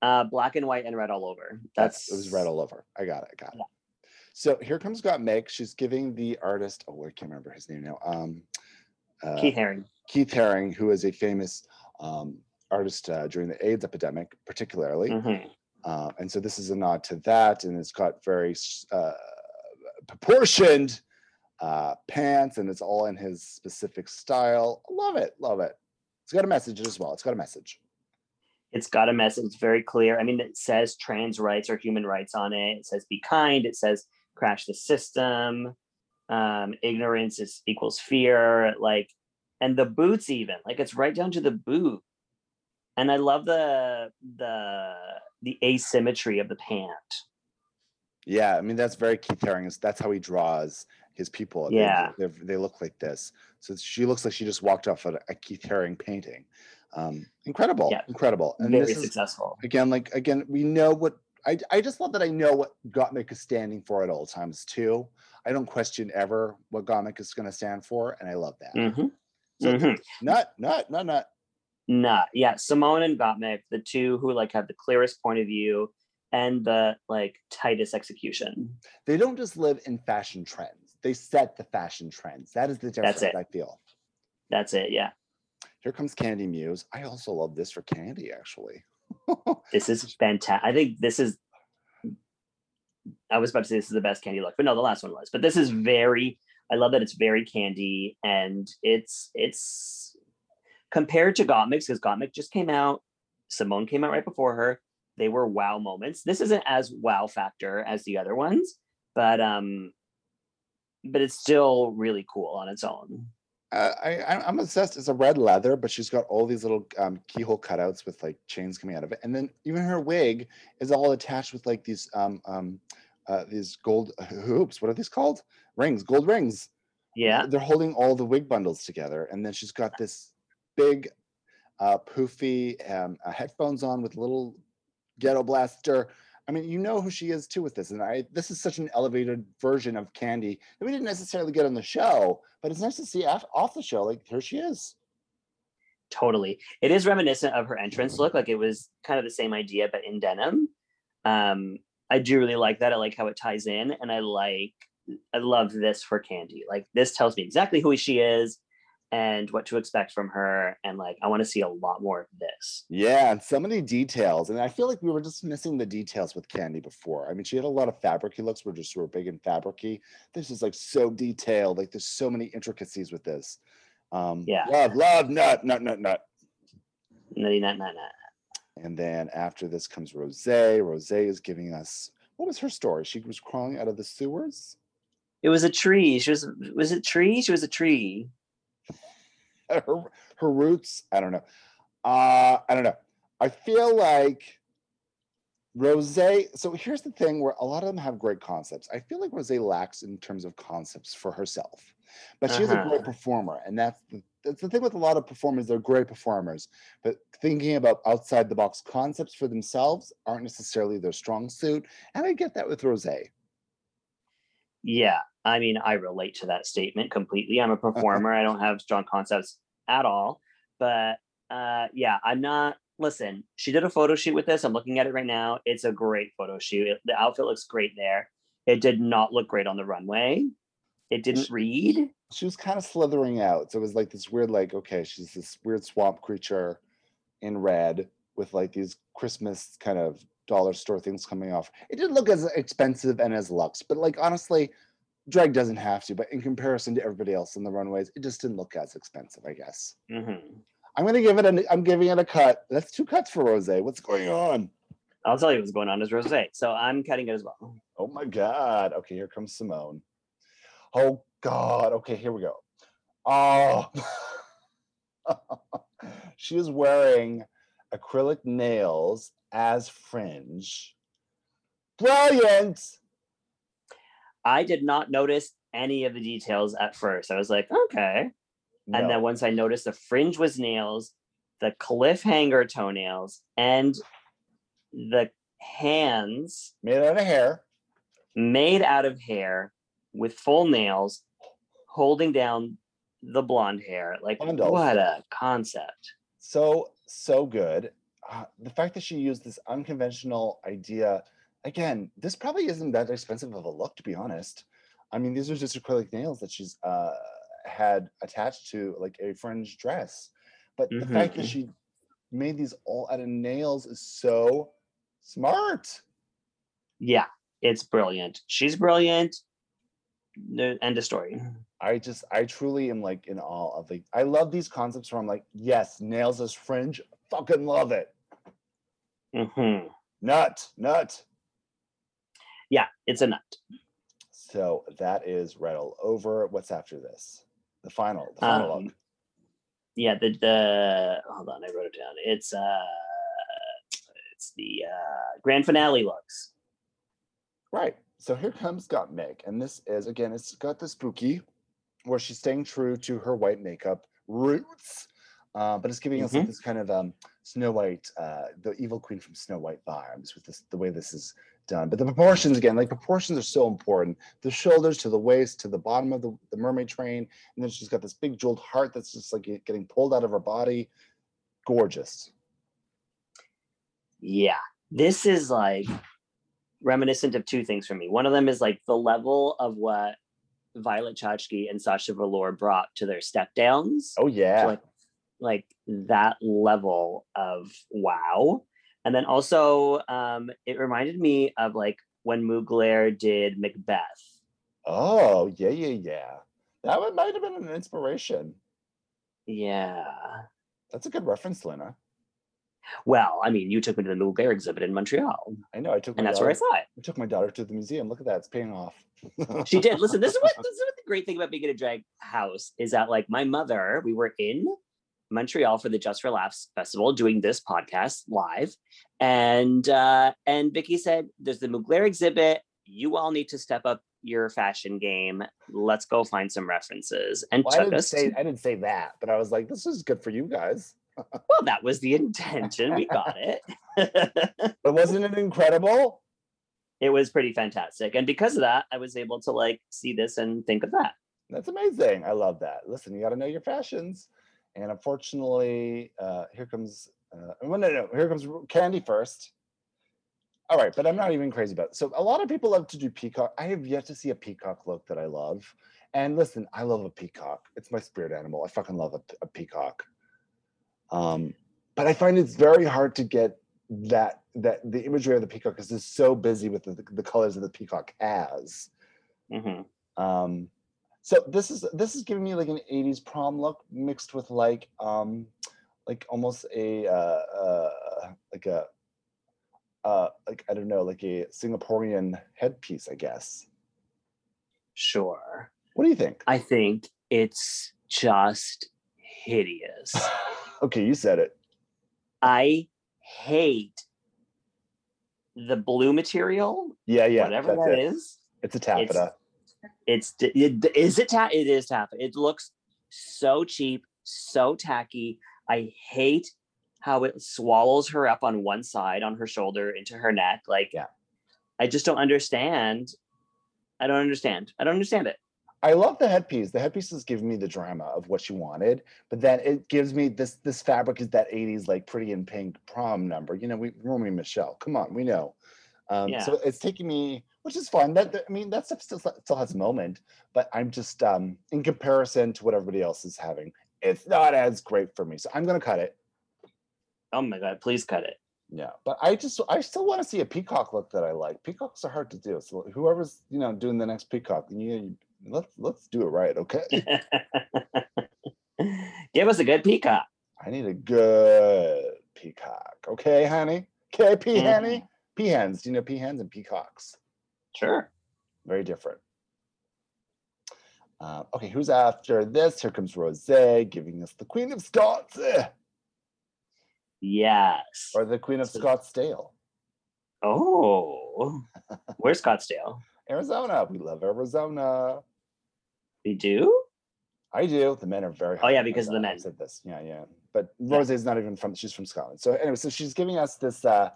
Uh black and white and red all over. That's it was red all over. I got it. I got it. Yeah. So here comes Gottmik. She's giving the artist. Oh, I can't remember his name now. Um, uh, Keith Haring. Keith Haring, who is a famous um, artist uh, during the AIDS epidemic, particularly. Mhm. Uh, and so this is a nod to that, and it's got very uh, proportioned uh, pants, and it's all in his specific style. Love it, love it. It's got a message as well. It's got a message. It's got a message. It's very clear. I mean, it says trans rights or human rights on it. It says be kind. It says crash the system. Um, ignorance is equals fear. Like, and the boots even like it's right down to the boot. And I love the the the asymmetry of the pant. Yeah, I mean that's very Keith Haring. That's how he draws his people. Yeah. they, they look like this. So she looks like she just walked off a, a Keith Haring painting. Um, incredible, Yeah. incredible. And very this is successful. again, like again, we know what I I just love that I know what Gottmik is standing for at all times too. I don't question ever what Gottmik is going to stand for, and I love that. hmm So Mhm. nut, nut, nut, nut. Nah, yeah, Simone and Gottmik, the two who like have the clearest point of view and the like tightest execution. They don't just live in fashion trends; they set the fashion trends. That is the difference. it. I feel. That's it. Yeah. Here comes Candy Muse. I also love this for Candy, actually. This is fantastic. I think this is. I was about to say this is the best candy look, but no, the last one was. But this is very. I love that it's very candy, and it's it's compared to Gottmik because Gottmik just came out. Simone came out right before her. They were wow moments. This isn't as wow factor as the other ones, but um, but it's still really cool on its own. Uh, I, I I'm obsessed. It's a red leather, but she's got all these little um, keyhole cutouts with like chains coming out of it, and then even her wig is all attached with like these um um uh, these gold hoops. What are these called? Rings, gold rings. Yeah, they're holding all the wig bundles together, and then she's got this big, uh, poofy um, uh, headphones on with little ghetto blaster. I mean, you know who she is too with this, and I. This is such an elevated version of Candy that we didn't necessarily get on the show, but it's nice to see off, off the show. Like here she is. totally. It is reminiscent of her entrance look. Like it was kind of the same idea, but in denim. Um, I do really like that. I like how it ties in, and I like, I love this for Candy. Like this tells me exactly who she is and what to expect from her, and like I want to see a lot more of this. Yeah, and so many details, and I feel like we were just missing the details with Candy before. I mean, she had a lot of fabricy looks. We're just were big and fabricy. This is like so detailed. Like there's so many intricacies with this. Um, Yeah. love, love, nut, nut, nut, nut. Nutty nut nut nut. And then after this comes Rose. Rose is giving us what was her story? She was crawling out of the sewers. It was a tree. She was was it tree? She was a tree. Her her roots. I don't know. Uh, I don't know. I feel like Rose. So here's the thing: where a lot of them have great concepts. I feel like Rose lacks in terms of concepts for herself, but she's a great Uh-huh. performer, and that's the that's the thing with a lot of performers. They're great performers, but thinking about outside the box concepts for themselves aren't necessarily their strong suit. And I get that with Rose. Yeah, I mean, I relate to that statement completely. I'm a performer. I don't have strong concepts at all. But uh, yeah, I'm not. Listen, she did a photo shoot with this. I'm looking at it right now. It's a great photo shoot. It- the outfit looks great there. It did not look great on the runway. It didn't read. she was kind of slithering out. So it was like this weird, like, okay, she's this weird swamp creature in red with like these Christmas kind of dollar store things coming off. It didn't look as expensive and as luxe, but like honestly, drag doesn't have to. But in comparison to everybody else in the runways, it just didn't look as expensive, I guess. Mhm. I'm gonna give it an I'm giving it a cut. That's two cuts for Rose. What's going on? I'll tell you what's going on is rosé. So I'm cutting it as well. Oh my God. Okay, here comes Simone. Oh God. Okay, here we go. Oh, she is wearing acrylic nails as fringe. Brilliant. I did not notice any of the details at first. I was like, okay. And then once I noticed the fringe was nails, the cliffhanger toenails, and the hands made out of hair. made out of hair with full nails holding down the blonde hair. Like, Bundles. what a concept. so so good uh, the fact that she used this unconventional idea again this probably isn't that expensive of a look to be honest i mean these are just acrylic nails that she's uh had attached to like a fringe dress but the Mhm, fact that mhm. she made these all out of nails is so smart Yeah, it's brilliant. She's brilliant. End of story. i just i truly am like in awe of like i love these concepts where i'm like yes nails as fringe fucking love it Mm-hmm. nut nut Yeah, it's a nut. So that is Rattle over. What's after this? The final, the final Um. Yeah, the the hold on, I wrote it down. It's uh it's the uh grand finale looks. Right. So here comes Gottmik. And this is again, it's got the spooky where she's staying true to her white makeup roots. Uh, but it's giving us like Mhm. this kind of um Snow White, uh, the evil queen from Snow White vibes with this the way this is done. But the proportions again, like proportions are so important. The shoulders to the waist to the bottom of the, the mermaid train, and then she's got this big jeweled heart that's just like getting pulled out of her body. Gorgeous. Yeah. This is like reminiscent of two things for me. One of them is like the level of what Violet Chachki and Sasha Velour brought to their step downs. Oh yeah. like like that level of wow and then also um it reminded me of like when mugler did macbeth Oh, yeah, yeah, yeah. That one might have been an inspiration. yeah That's a good reference, Lena. well i mean you took me to the mugler exhibit in montreal I know. I took and that's daughter, where i saw it I took my daughter to the museum. Look at that; it's paying off. she did listen this is what this is what the great thing about being in a drag house is that like my mother we were in montreal for the just for laughs festival doing this podcast live and uh and vicky said there's the mugler exhibit you all need to step up your fashion game let's go find some references and Well, I didn't say to- I didn't say that, but I was like, this is good for you guys. well that was the intention we got it But wasn't it incredible? it was pretty fantastic and because of that i was able to like see this and think of that That's amazing. I love that. Listen, you got to know your fashions. And unfortunately, uh, here comes. Uh, well, no, no, here comes Candy first. All right, but I'm not even crazy about it. So a lot of people love to do peacock. I have yet to see a peacock look that I love. And listen, I love a peacock. It's my spirit animal. I fucking love a, a peacock. Um, but I find it's very hard to get that that the imagery of the peacock is it's so busy with the, the colors that the peacock has. Mhm. Um, so this is this is giving me like an 80s prom look mixed with like um like almost a uh, uh like a uh like I don't know like a Singaporean headpiece I guess. sure What do you think? i think it's just hideous okay, you said it. I hate the blue material, Yeah, yeah. whatever that it. is. It's a taffeta. It's it, is it ta- it is taffeta. It looks so cheap, so tacky. I hate how it swallows her up on one side on her shoulder into her neck. Like, Yeah. I just don't understand. I don't understand. I don't understand it. I love the headpiece. The headpiece is giving me the drama of what she wanted, but then it gives me this this fabric is that 80s like pretty in pink prom number. You know, we Romy Michelle. Come on, we know. Um, Yeah. so it's taking me, which is fun. That that- I mean, that stuff still still has a moment, but I'm just um in comparison to what everybody else is having, it's not as great for me. So I'm gonna cut it. Oh my god! Please cut it. Yeah, but I just I still want to see a peacock look that I like. Peacocks are hard to do. So whoever's you know doing the next peacock, you, you let's let's do it right, okay? Give us a good peacock. I need a good peacock. Okay, honey? KP, Mhm. honey? peahens. Do you know peahens and peacocks? Sure. Very different. Uh, okay, who's after this? Here comes Rose giving us the Queen of Scots. Yes. Or the Queen of So- Scottsdale. Oh, where's Scottsdale? Arizona. We love Arizona. We do? I do. The men are very. Oh, yeah, because of the men. I said this. Yeah, yeah. But. Rose is not even from. She's from Scotland. So anyway, so she's giving us this. uh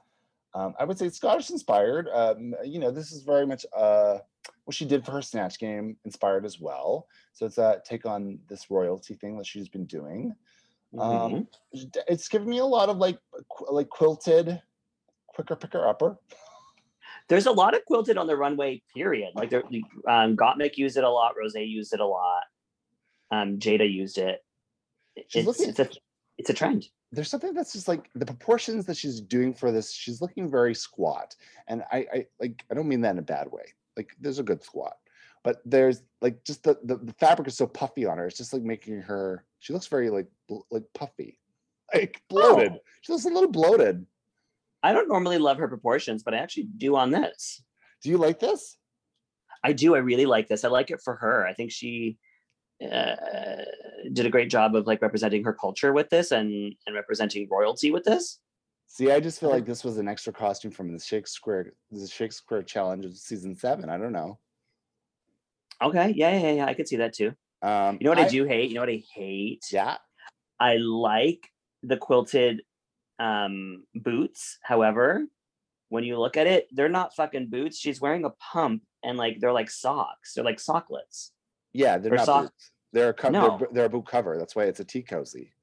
um, I would say Scottish inspired. Um, you know, this is very much uh what she did for her Snatch game inspired as well. So it's a take on this royalty thing that she's been doing. Um, Mhm. it's given me a lot of like qu- like quilted quicker picker upper There's a lot of quilted on the runway, period. Like there, um, Gottmik used it a lot. Rose used it a lot. Um, Jada used it. It's, looking- it's a it's a trend. There's something that's just like the proportions that she's doing for this she's looking very squat and i i like i don't mean that in a bad way like there's a good squat but there's like just the, the the fabric is so puffy on her it's just like making her she looks very like like puffy like bloated Oh. she looks a little bloated I don't normally love her proportions, but I actually do on this. do you like this I do. I really like this. I like it for her. I think she uh, did a great job of like representing her culture with this and and representing royalty with this. see i just feel like this was an extra costume from the shakespeare the shakespeare challenge of season seven i don't know Okay, yeah, yeah, yeah. I could see that too. um You know what I, do hate? You know what I hate? yeah I like the quilted um boots. However, when you look at it, they're not fucking boots. She's wearing a pump and like they're like socks. They're like socklets. Yeah they're Or not boots. they're a co- No. they're, they're a boot cover that's why it's a tea cozy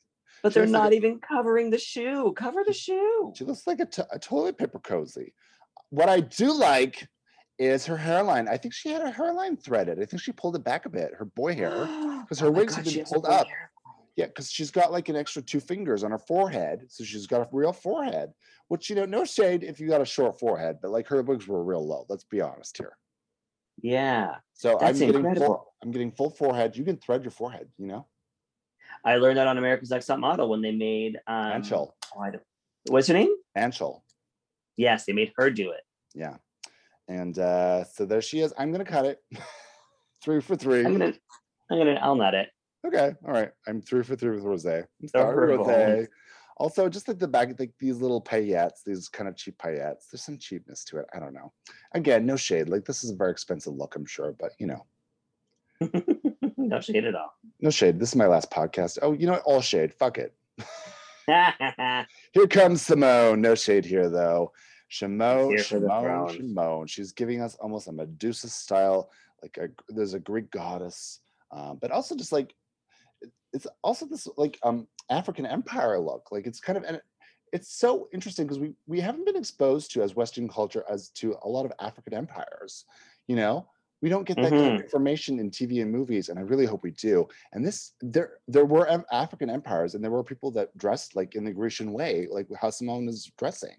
But She they're like not a- even covering the shoe. Cover the shoe. She looks like a, toilet paper cozy. What I do like is her hairline. I think she had her hairline threaded. I think she pulled it back a bit, her boy hair, because oh her Oh wigs God, have been a pulled up. hair. Yeah, because she's got like an extra two fingers on her forehead. So she's got a real forehead, which, you know, no shade if you got a short forehead, but like her wigs were real low. Let's be honest here. Yeah, So That's I'm getting full, incredible. I'm getting full forehead. You can thread your forehead, you know? I learned that on America's Next Top Model when they made um, Anchal. oh, I don't- What's her name? Anchal. Yes, they made her do it. Yeah. And uh, so there she is. I'm gonna cut it. three for 3 I'm gonna, I'm gonna, I'll nut it. Okay, all right. I'm three for three with rose. I'm sorry, rose. Also, just like the back, like these little paillettes, these kind of cheap paillettes. There's some cheapness to it. I don't know. Again, no shade. Like this is a very expensive look, I'm sure, but you know, no shade at all. no shade. This is my last podcast. Oh, you know what? All shade. Fuck it. Here comes Simone. No shade here though. Shimon, Shimon. Shimon. She's giving us almost a Medusa style, like a there's a Greek goddess, um, but also just like it's also this like um African empire look. Like it's kind of and it's so interesting because we we haven't been exposed to as Western culture as to a lot of African empires. You know, we don't get that kind of mm-hmm. information in TV and movies, and I really hope we do. And this there there were African empires, and there were people that dressed like in the Grecian way, like how Simone is dressing.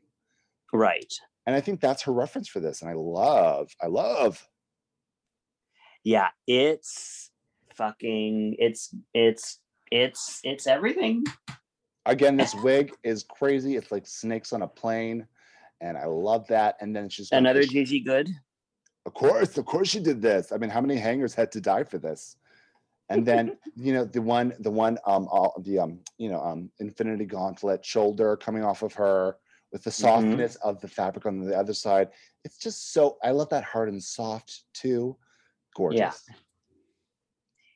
right. And I think that's her reference for this. And I love, I love. Yeah, it's fucking. It's it's it's it's everything. Again, this wig is crazy. It's like snakes on a plane. And I love that. And then she's Another Gigi Goode. Of course, of course she did this. I mean, how many hangers had to die for this? And then, you know, the one, the one, um, all the, um, you know, um, Infinity Gauntlet shoulder coming off of her with the Mhm. softness of the fabric on the other side. It's just so, I love that hard and soft too. Gorgeous.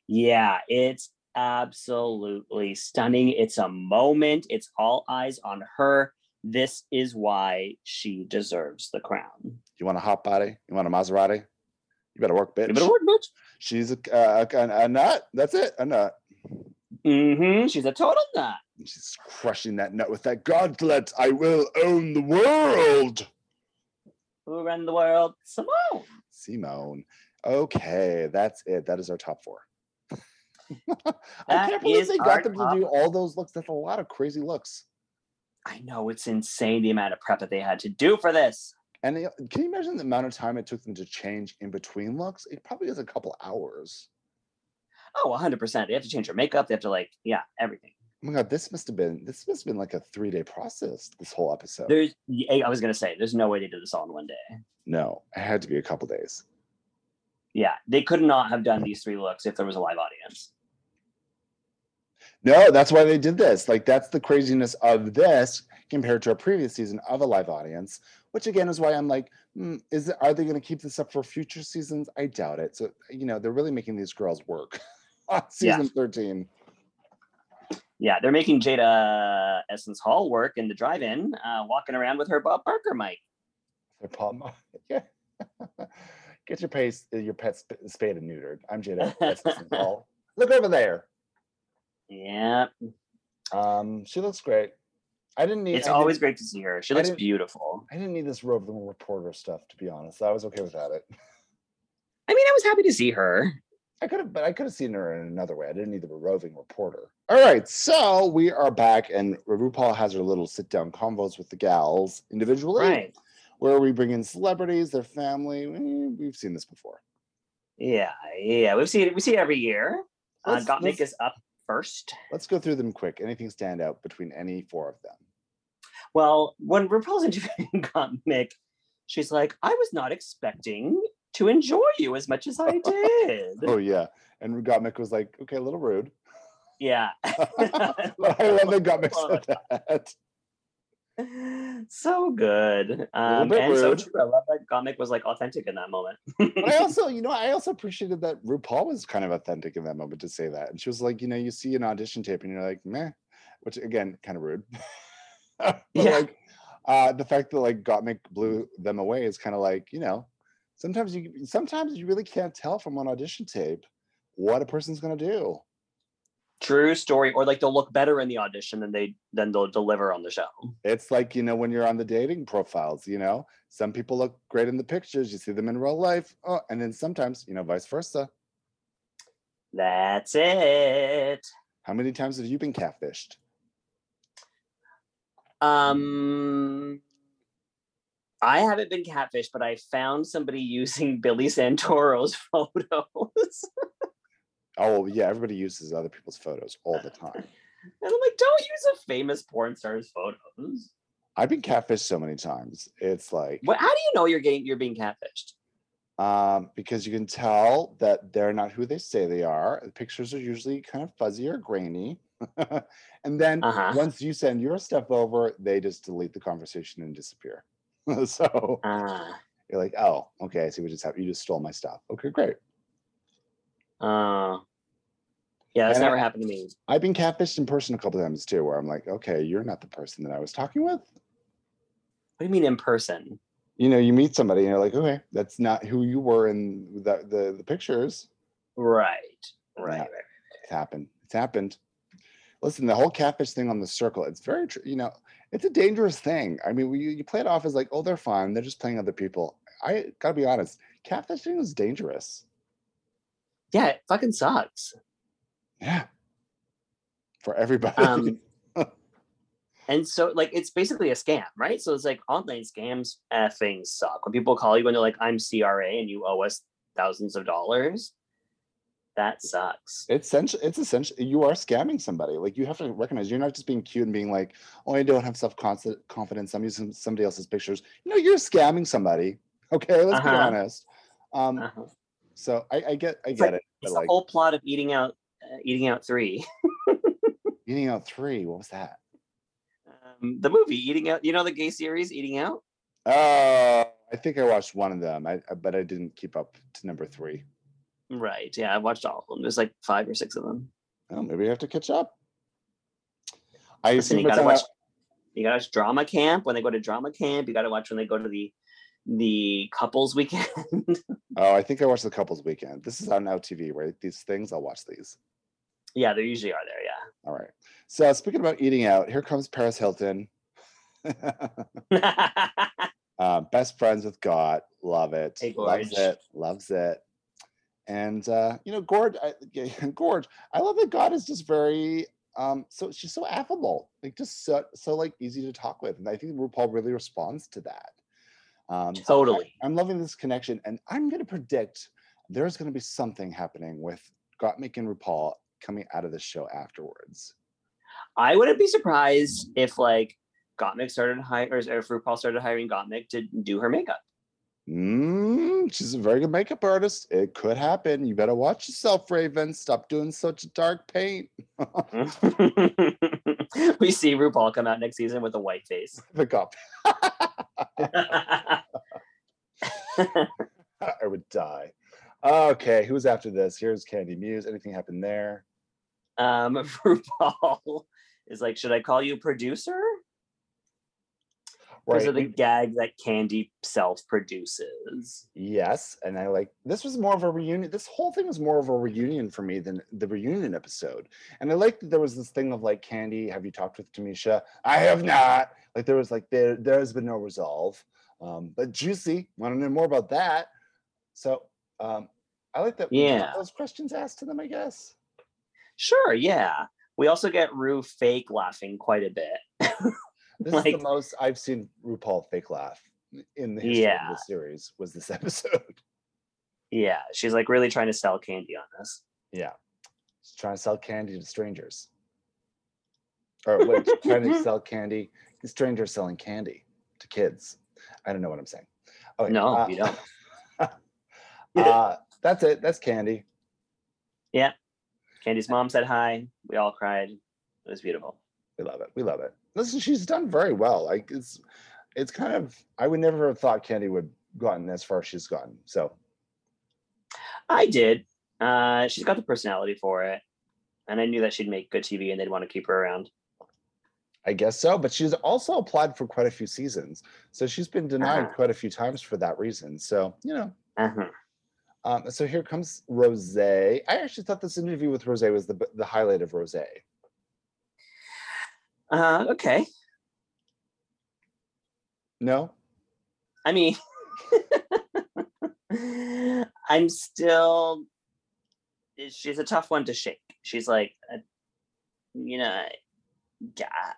Yeah, it's absolutely stunning. It's a moment. It's all eyes on her. This is why she deserves the crown. You want a hot body? You want a Maserati? You better work, bitch. It a word, bitch. She's a, uh, a, a nut. That's it. A nut. Mm-hmm. She's a total nut. She's crushing that nut with that gauntlet. I will own the world. Who ran the world? Simone. Simone. Okay, that's it. That is our top four. I can't believe they got them to do all those looks. That's a lot of crazy looks. I know it's insane the amount of prep that they had to do for this. And they- can you imagine the amount of time it took them to change in between looks? It probably is a couple hours. Oh, 100%. They have to change her makeup. They have to, like, yeah, everything. Oh my god, this must have been this must have been like a three day process. This whole episode. There's, I was gonna say, there's no way they did this all in one day. no, it had to be a couple days. Yeah, they could not have done these three looks if there was a live audience. No, that's why they did this. Like that's the craziness of this compared to a previous season of a live audience, which again is why I'm like, hmm, is it, are they going to keep this up for future seasons? I doubt it. So you know, they're really making these girls work on season Yeah. 13. Yeah, they're making Jada Essence Hall work in the drive-in, uh, walking around with her Bob Barker mic. Their palm. Yeah. Get your pace, your pet sp- spayed and neutered. I'm Jada. Essence Hall. Look over there. Yeah, Um, she looks great. I didn't need. it's I always great to see her. She I looks didn't- beautiful. I didn't need this roving reporter stuff to be honest. I was okay without it. I mean, I was happy to see her. I could have, but I could have seen her in another way. I didn't need the roving reporter. All right, so we are back, and RuPaul has her little sit-down convos with the gals individually, Right. where we bring in celebrities, their family. Eh, We've seen this before. Yeah, yeah. We've seen it. We see it every year. Uh, Let's- Gottmik let's- is up first. Let's go through them quick. Anything stand out between any four of them? Well, when RuPaul's interviewing Gottmik, she's like, "I was not expecting to enjoy you as much as I oh, did." Oh yeah, and Gottmik was like, "Okay, a little rude." yeah. I love that Gottmik said that. so good. Um, and so true. I love that Gottmik was like authentic in that moment. But I also, you know, I also appreciated that RuPaul was kind of authentic in that moment to say that. And she was like, you know, you see an audition tape and you're like, meh, which again, kind of rude. but Yeah. like uh the fact that like Gottmik blew them away is kind of like, you know, sometimes you sometimes you really can't tell from an audition tape what a person's gonna do. True story. Or like they'll look better in the audition than they than they'll deliver on the show. It's like, you know, when you're on the dating profiles, you know, some people look great in the pictures, you see them in real life. Oh, and then sometimes, you know, vice versa. That's it. How many times have you been catfished? Um, I haven't been catfished, but I found somebody using Billy Santoro's photos. Oh yeah, everybody uses other people's photos all the time. And I'm like, don't use a famous porn star's photos. I've been catfished so many times. It's like What? How do you know you're getting you're being catfished? um, because you can tell that they're not who they say they are. The pictures are usually kind of fuzzy or grainy. and then Uh-huh. once you send your stuff over, they just delete the conversation and disappear. so Ah, you're like, oh, okay, I see what just happened. You just stole my stuff. Okay, great. uh, yeah, that's And I- never happened to me. I've been catfished in person a couple times too, where I'm like, okay, you're not the person that I was talking with. What do you mean in person? You know, you meet somebody and you're like, okay, that's not who you were in the the, the pictures. Right, Yeah. right, right. It's happened. It's happened. Listen, the whole catfish thing on the circle, it's very, tr- you know, it's a dangerous thing. I mean, we, you play it off as like, oh, they're fine. They're just playing other people. I gotta be honest, catfishing is dangerous. Yeah, it fucking sucks. Yeah. For everybody. Um, And so, like, it's basically a scam, right? So it's like online scams effing suck. When people call you and they're like, "I'm CRA and you owe us thousands of dollars," that sucks. it's essential. It's essential. You are scamming somebody. Like you have to recognize you're not just being cute and being like, oh, I don't have self confidence. I'm using somebody else's pictures. No, you're scamming somebody. Okay, let's be Uh-huh. honest. Um, Uh-huh. so I, I get, I get like- it. It's like the whole plot of eating out, uh, eating out three. eating out three. What was that? Um, the movie eating out. You know the gay series Eating Out. Uh, I think I watched one of them, I, I- but I didn't keep up to number three. Right. Yeah, I watched all of them. There's like five or six of them. Oh, maybe I have to catch up. I Listen, assume you gotta watch. a- You gotta watch drama camp when they go to drama camp. You gotta watch when they go to the the couples weekend. Oh, I think I watched the couples weekend. This is on Now TV, right? These things, I'll watch these. Yeah, they usually are there. Yeah. All right. So speaking about eating out, here comes Paris Hilton. Uh, best friends with God, love it, Hey, loves it, loves it. And uh, you know, Gorge, I, yeah, Gorge, I love that God is just very um, so she's so affable, like just so so like easy to talk with, and I think RuPaul really responds to that. Um, so I- Totally. I'm loving this connection, and I'm going to predict there's going to be something happening with Gottmik and RuPaul coming out of the show afterwards. I wouldn't be surprised if like Gottmik started hiring, or if RuPaul started hiring Gottmik to do her makeup. Mm, she's a very good makeup artist. It could happen. You better watch yourself, Raven. Stop doing such dark paint. we see RuPaul come out next season with a white face. Pick up. I would die. Okay, who's after this? Here's Candy Muse. Anything happened there? Um, RuPaul is like, should I call you producer? Those are the gag that Candy self produces. Yes, and I like this was more of a reunion. This whole thing was more of a reunion for me than the reunion episode. And I like that there was this thing of like Candy, have you talked with Tamisha? I have not. Like there was like there there has been no resolve. Um, but juicy, want to know more about that. So um I like that Yeah. those questions asked to them, I guess. Sure, yeah. We also get Ru fake laughing quite a bit. This is the most I've seen RuPaul fake laugh in the history Yeah. of the series was this episode. yeah, she's like really trying to sell Candy on this. Yeah. She's trying to sell candy to strangers. Or what trying to sell candy. Strangers selling candy to kids. I don't know what I'm saying. Okay, No, uh, you don't. uh, that's it. That's candy. Candy's mom said hi. We all cried. It was beautiful. We love it. We love it. Listen, she's done very well. Like it's it's kind of I would never have thought Candy would gotten as far as she's gotten. So I did. Uh, she's got the personality for it. And I knew that she'd make good TV and they'd want to keep her around. I guess so. But she's also applied for quite a few seasons. So she's been denied Uh-huh. quite a few times for that reason. So, you know, Uh-huh. Um, so here comes Rose. I actually thought this interview with Rose was the the highlight of Rose. Uh, okay. No, I mean, I'm still. She's a tough one to shake. She's like, uh, you know, yeah.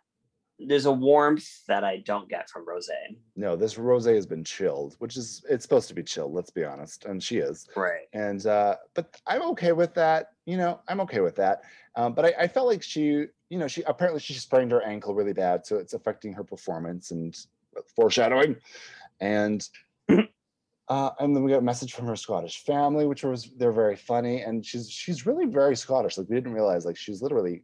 There's a warmth that I don't get from Rose. no, this Rose has been chilled, which is it's supposed to be chilled. Let's be honest, and she is. Right. And uh, but I'm okay with that. You know, I'm okay with that. Um, but I, I felt like she, you know, she apparently she sprained her ankle really bad, so it's affecting her performance and foreshadowing. And uh, and then we got a message from her Scottish family, which was they're very funny, and she's she's really very Scottish. Like we didn't realize, like she's literally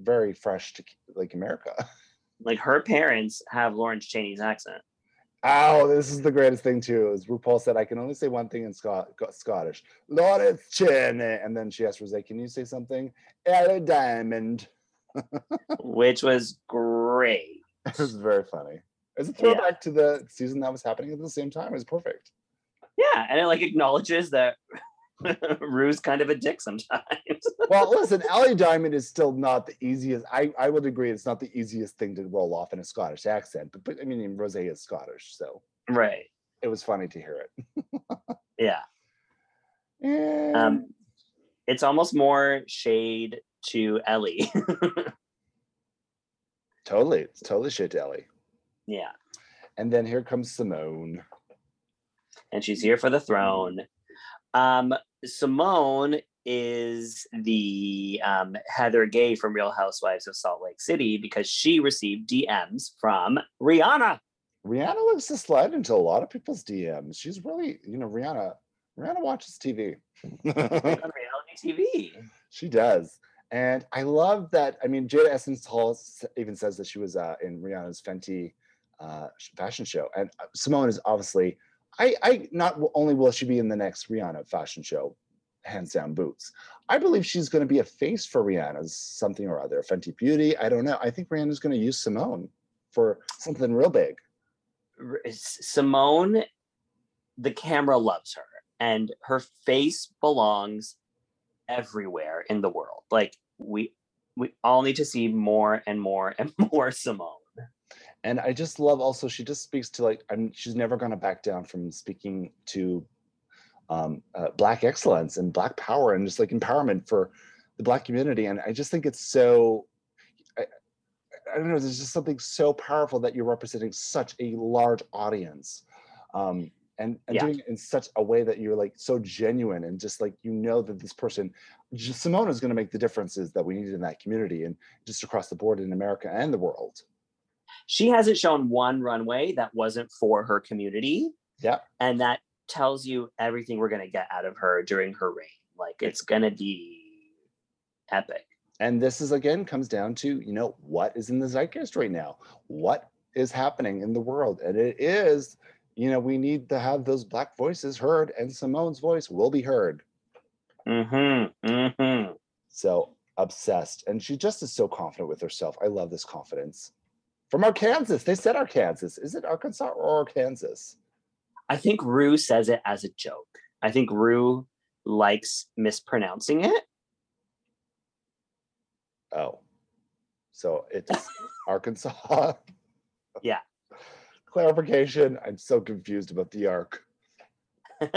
very fresh to like America. Like her parents have Lawrence Chaney's accent. Oh, this is the greatest thing too. Is RuPaul said I can only say one thing in Scot- Scottish. Lawrence Cheney, and then she asked Rose, "Can you say something?" Ellie Diamond. which was great. It was very funny. It's a Yeah. throwback to the season that was happening at the same time. It was perfect. Yeah, and it like acknowledges that Ru's kind of a dick sometimes. Well, listen, Ellie Diamond is still not the easiest. I, I would agree it's not the easiest thing to roll off in a Scottish accent, but, but I mean, Rose is Scottish, so right. it was funny to hear it. Yeah. And Um, it's almost more shade to Ellie. totally, it's totally shit to Ellie. yeah. And then here comes Simone. And she's here for the throne. Um, Simone is the um, Heather Gay from Real Housewives of Salt Lake City because she received DMs from Rihanna. Rihanna likes to slide into a lot of people's DMs. She's really, you know, Rihanna. Rihanna watches TV. on reality TV. she does, and I love that. I mean, Jada Essence Hall even says that she was uh, in Rihanna's Fenty uh, fashion show, and uh, Simone is obviously. I, I not only will she be in the next Rihanna fashion show, hands down boots. I believe she's going to be a face for Rihanna's something or other, Fenty Beauty. I don't know. I think Rihanna's going to use Simone for something real big. Simone, the camera loves her, and her face belongs everywhere in the world. Like we we all need to see more and more and more Simone. And I just love also she just speaks to like I'm she's never going to back down from speaking to um, uh, black excellence and black power and just like empowerment for the black community and I just think it's so I, I don't know there's just something so powerful that you're representing such a large audience um, and, and Yeah. doing it in such a way that you're like so genuine and just like you know that this person just Simone is going to make the differences that we need in that community and just across the board in America and the world. She hasn't shown one runway that wasn't for her community. Yeah. And that tells you everything we're going to get out of her during her reign. Like it's going to be epic. And this is again comes down to, you know, what is in the zeitgeist right now? What is happening in the world? And it is, you know, we need to have those black voices heard and Simone's voice will be heard. Mm-hmm. Mm-hmm. So obsessed. And she just is so confident with herself. I love this confidence. From Arkansas. They said Arkansas. Is it Arkansas or Arkansas? I think Ru says it as a joke. I think Ru likes mispronouncing it. Oh. So it's Arkansas. Yeah. Clarification. I'm so confused about the arc.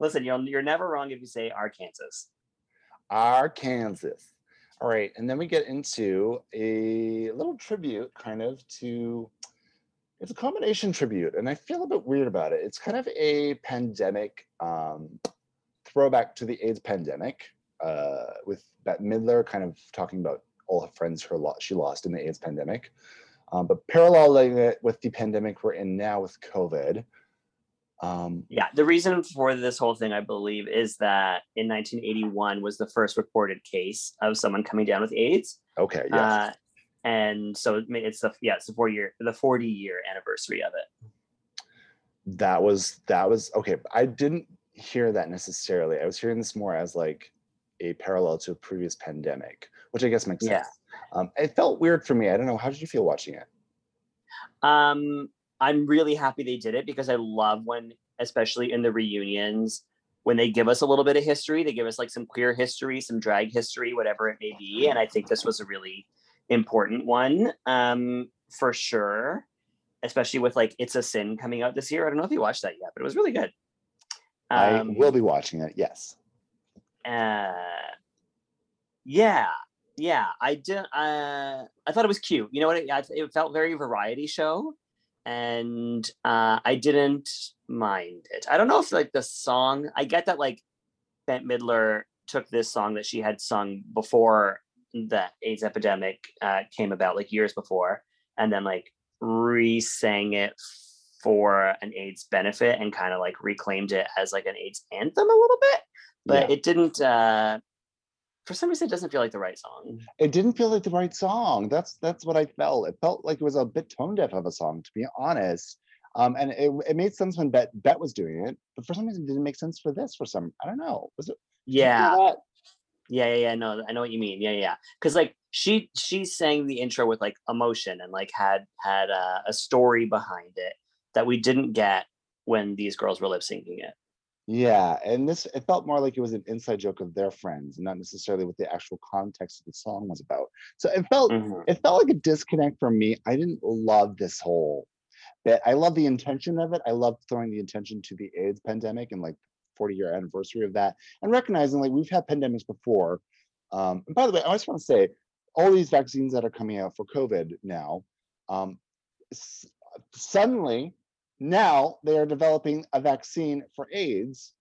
Listen, you're, you're never wrong if you say Arkansas. Arkansas. All right, and then we get into a little tribute, kind of to. It's a combination tribute, and I feel a bit weird about it. It's kind of a pandemic um, throwback to the AIDS pandemic, uh, with Bette Midler kind of talking about all her friends her lo- she lost in the AIDS pandemic, um, but paralleling it with the pandemic we're in now with COVID. Um, Yeah, the reason for this whole thing, I believe, is that in 1981 was the first reported case of someone coming down with AIDS. okay, yes. Uh, and so it's the yeah, it's the four year the 40 year anniversary of it. that was that was okay i didn't hear that necessarily i was hearing this more as like a parallel to a previous pandemic which i guess makes Yeah. sense um it felt weird for me i don't know how did you feel watching it Um, I'm really happy they did it because I love when, especially in the reunions, when they give us a little bit of history, they give us like some queer history, some drag history, whatever it may be. And I think this was a really important one, um, for sure. Especially with like It's a Sin coming out this year. I don't know if you watched that yet, but it was really good. i Um, will be watching it yes uh yeah yeah i did uh i thought it was cute you know what it, it felt very variety show and uh i didn't mind it i don't know if like the song i get that like bette midler took this song that she had sung before the aids epidemic uh came about like years before and then like re-sang it for an aids benefit and kind of like reclaimed it as like an aids anthem a little bit but Yeah. it didn't uh for some reason it doesn't feel like the right song. It didn't feel like the right song. That's that's what i felt. It felt like it was a bit tone deaf of a song to be honest. Um and it, it made sense when Bette Bette was doing it but for some reason it didn't make sense for this for some i don't know. Was it did you feel yeah. yeah yeah yeah no i know what you mean. Yeah yeah because like she she sang the intro with like emotion and like had had uh, a story behind it that we didn't get when these girls were lip syncing it Yeah, and this it felt more like it was an inside joke of their friends, and not necessarily what the actual context of the song was about. So it felt Mhm. it felt like a disconnect from me. I didn't love this whole bit. I love the intention of it. I love throwing the intention to the AIDS pandemic and like 40 year anniversary of that, and recognizing like we've had pandemics before. Um, and by the way, I just want to say all these vaccines that are coming out for COVID now, um, s- suddenly now they are developing a vaccine for AIDS.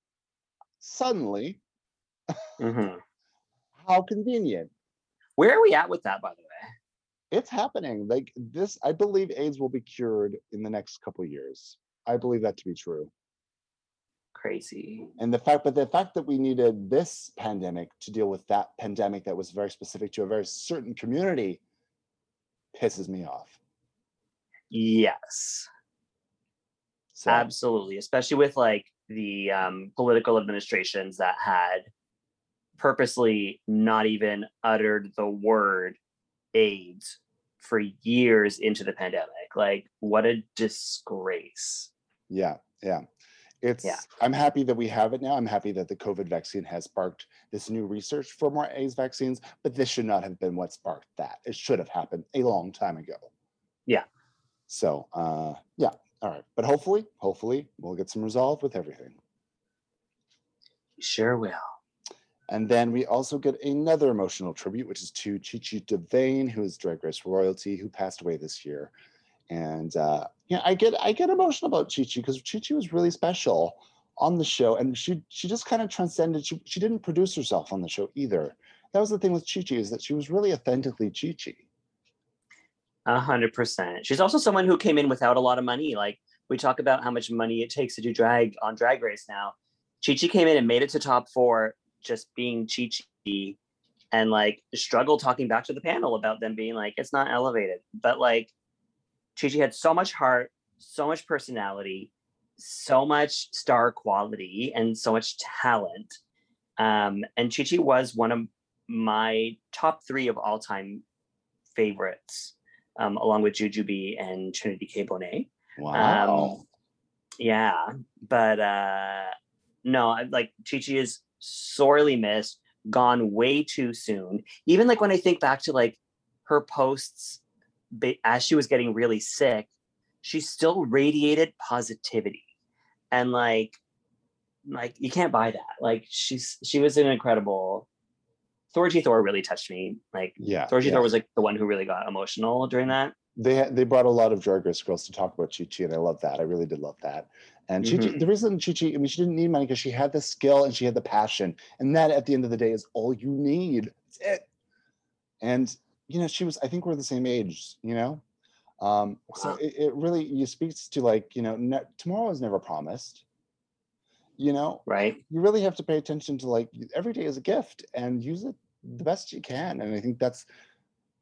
Suddenly, Mhm. how convenient. where are we at with that by the way It's happening. Like this, I believe AIDS will be cured in the next couple of years. I believe that to be true. crazy And the fact, but the fact that we needed this pandemic to deal with that pandemic that was very specific to a very certain community pisses me off. yes So Absolutely, especially with like the um, political administrations that had purposely not even uttered the word AIDS for years into the pandemic. Like, what a disgrace. yeah, yeah. It's Yeah. I'm happy that we have it now. I'm happy that the COVID vaccine has sparked this new research for more AIDS vaccines, but this should not have been what sparked that. It should have happened a long time ago. Yeah. So uh yeah, all right. But hopefully, hopefully we'll get some resolve with everything. Sure will. And then we also get another emotional tribute, which is to Chi Chi DeVayne, who is Drag Race royalty, who passed away this year. And uh, yeah, I get I get emotional about Chi Chi because Chi Chi was really special on the show, and she she just kind of transcended. She she didn't produce herself on the show either. That was the thing with Chi Chi is that she was really authentically Chi Chi. A hundred percent. She's also someone who came in without a lot of money. Like we talk about how much money it takes to do drag on Drag Race now. Chi Chi came in and made it to top four just being Chi Chi and like struggle talking back to the panel about them being like, it's not elevated. But like Chi Chi had so much heart, so much personality, so much star quality, and so much talent. Um, and Chi Chi was one of my top three of all time favorites, um, along with Jujubee and Trinity K. Bonet. Wow. Um, yeah, but uh, no, I- like Chi Chi is sorely missed, gone way too soon. Even like when I think back to like her posts as she was getting really sick, she still radiated positivity, and like, like you can't buy that. Like she's she was an incredible. Thorgy Thor really touched me. Like yeah. Thorgy yeah. Thor was like the one who really got emotional during that. they had- they brought a lot of drag race girls to talk about Chi Chi, and I love that. I really did love that. And Chi Chi, Mhm. the reason Chi Chi, I mean, she didn't need money because she had the skill and she had the passion, and that at the end of the day is all you need. That's it. And you know, she was. I think we're the same age. You know, um, so it, it really you speaks to like you know, ne- tomorrow is never promised. You know, Right. you really have to pay attention to like every day is a gift and use it the best you can. And I think that's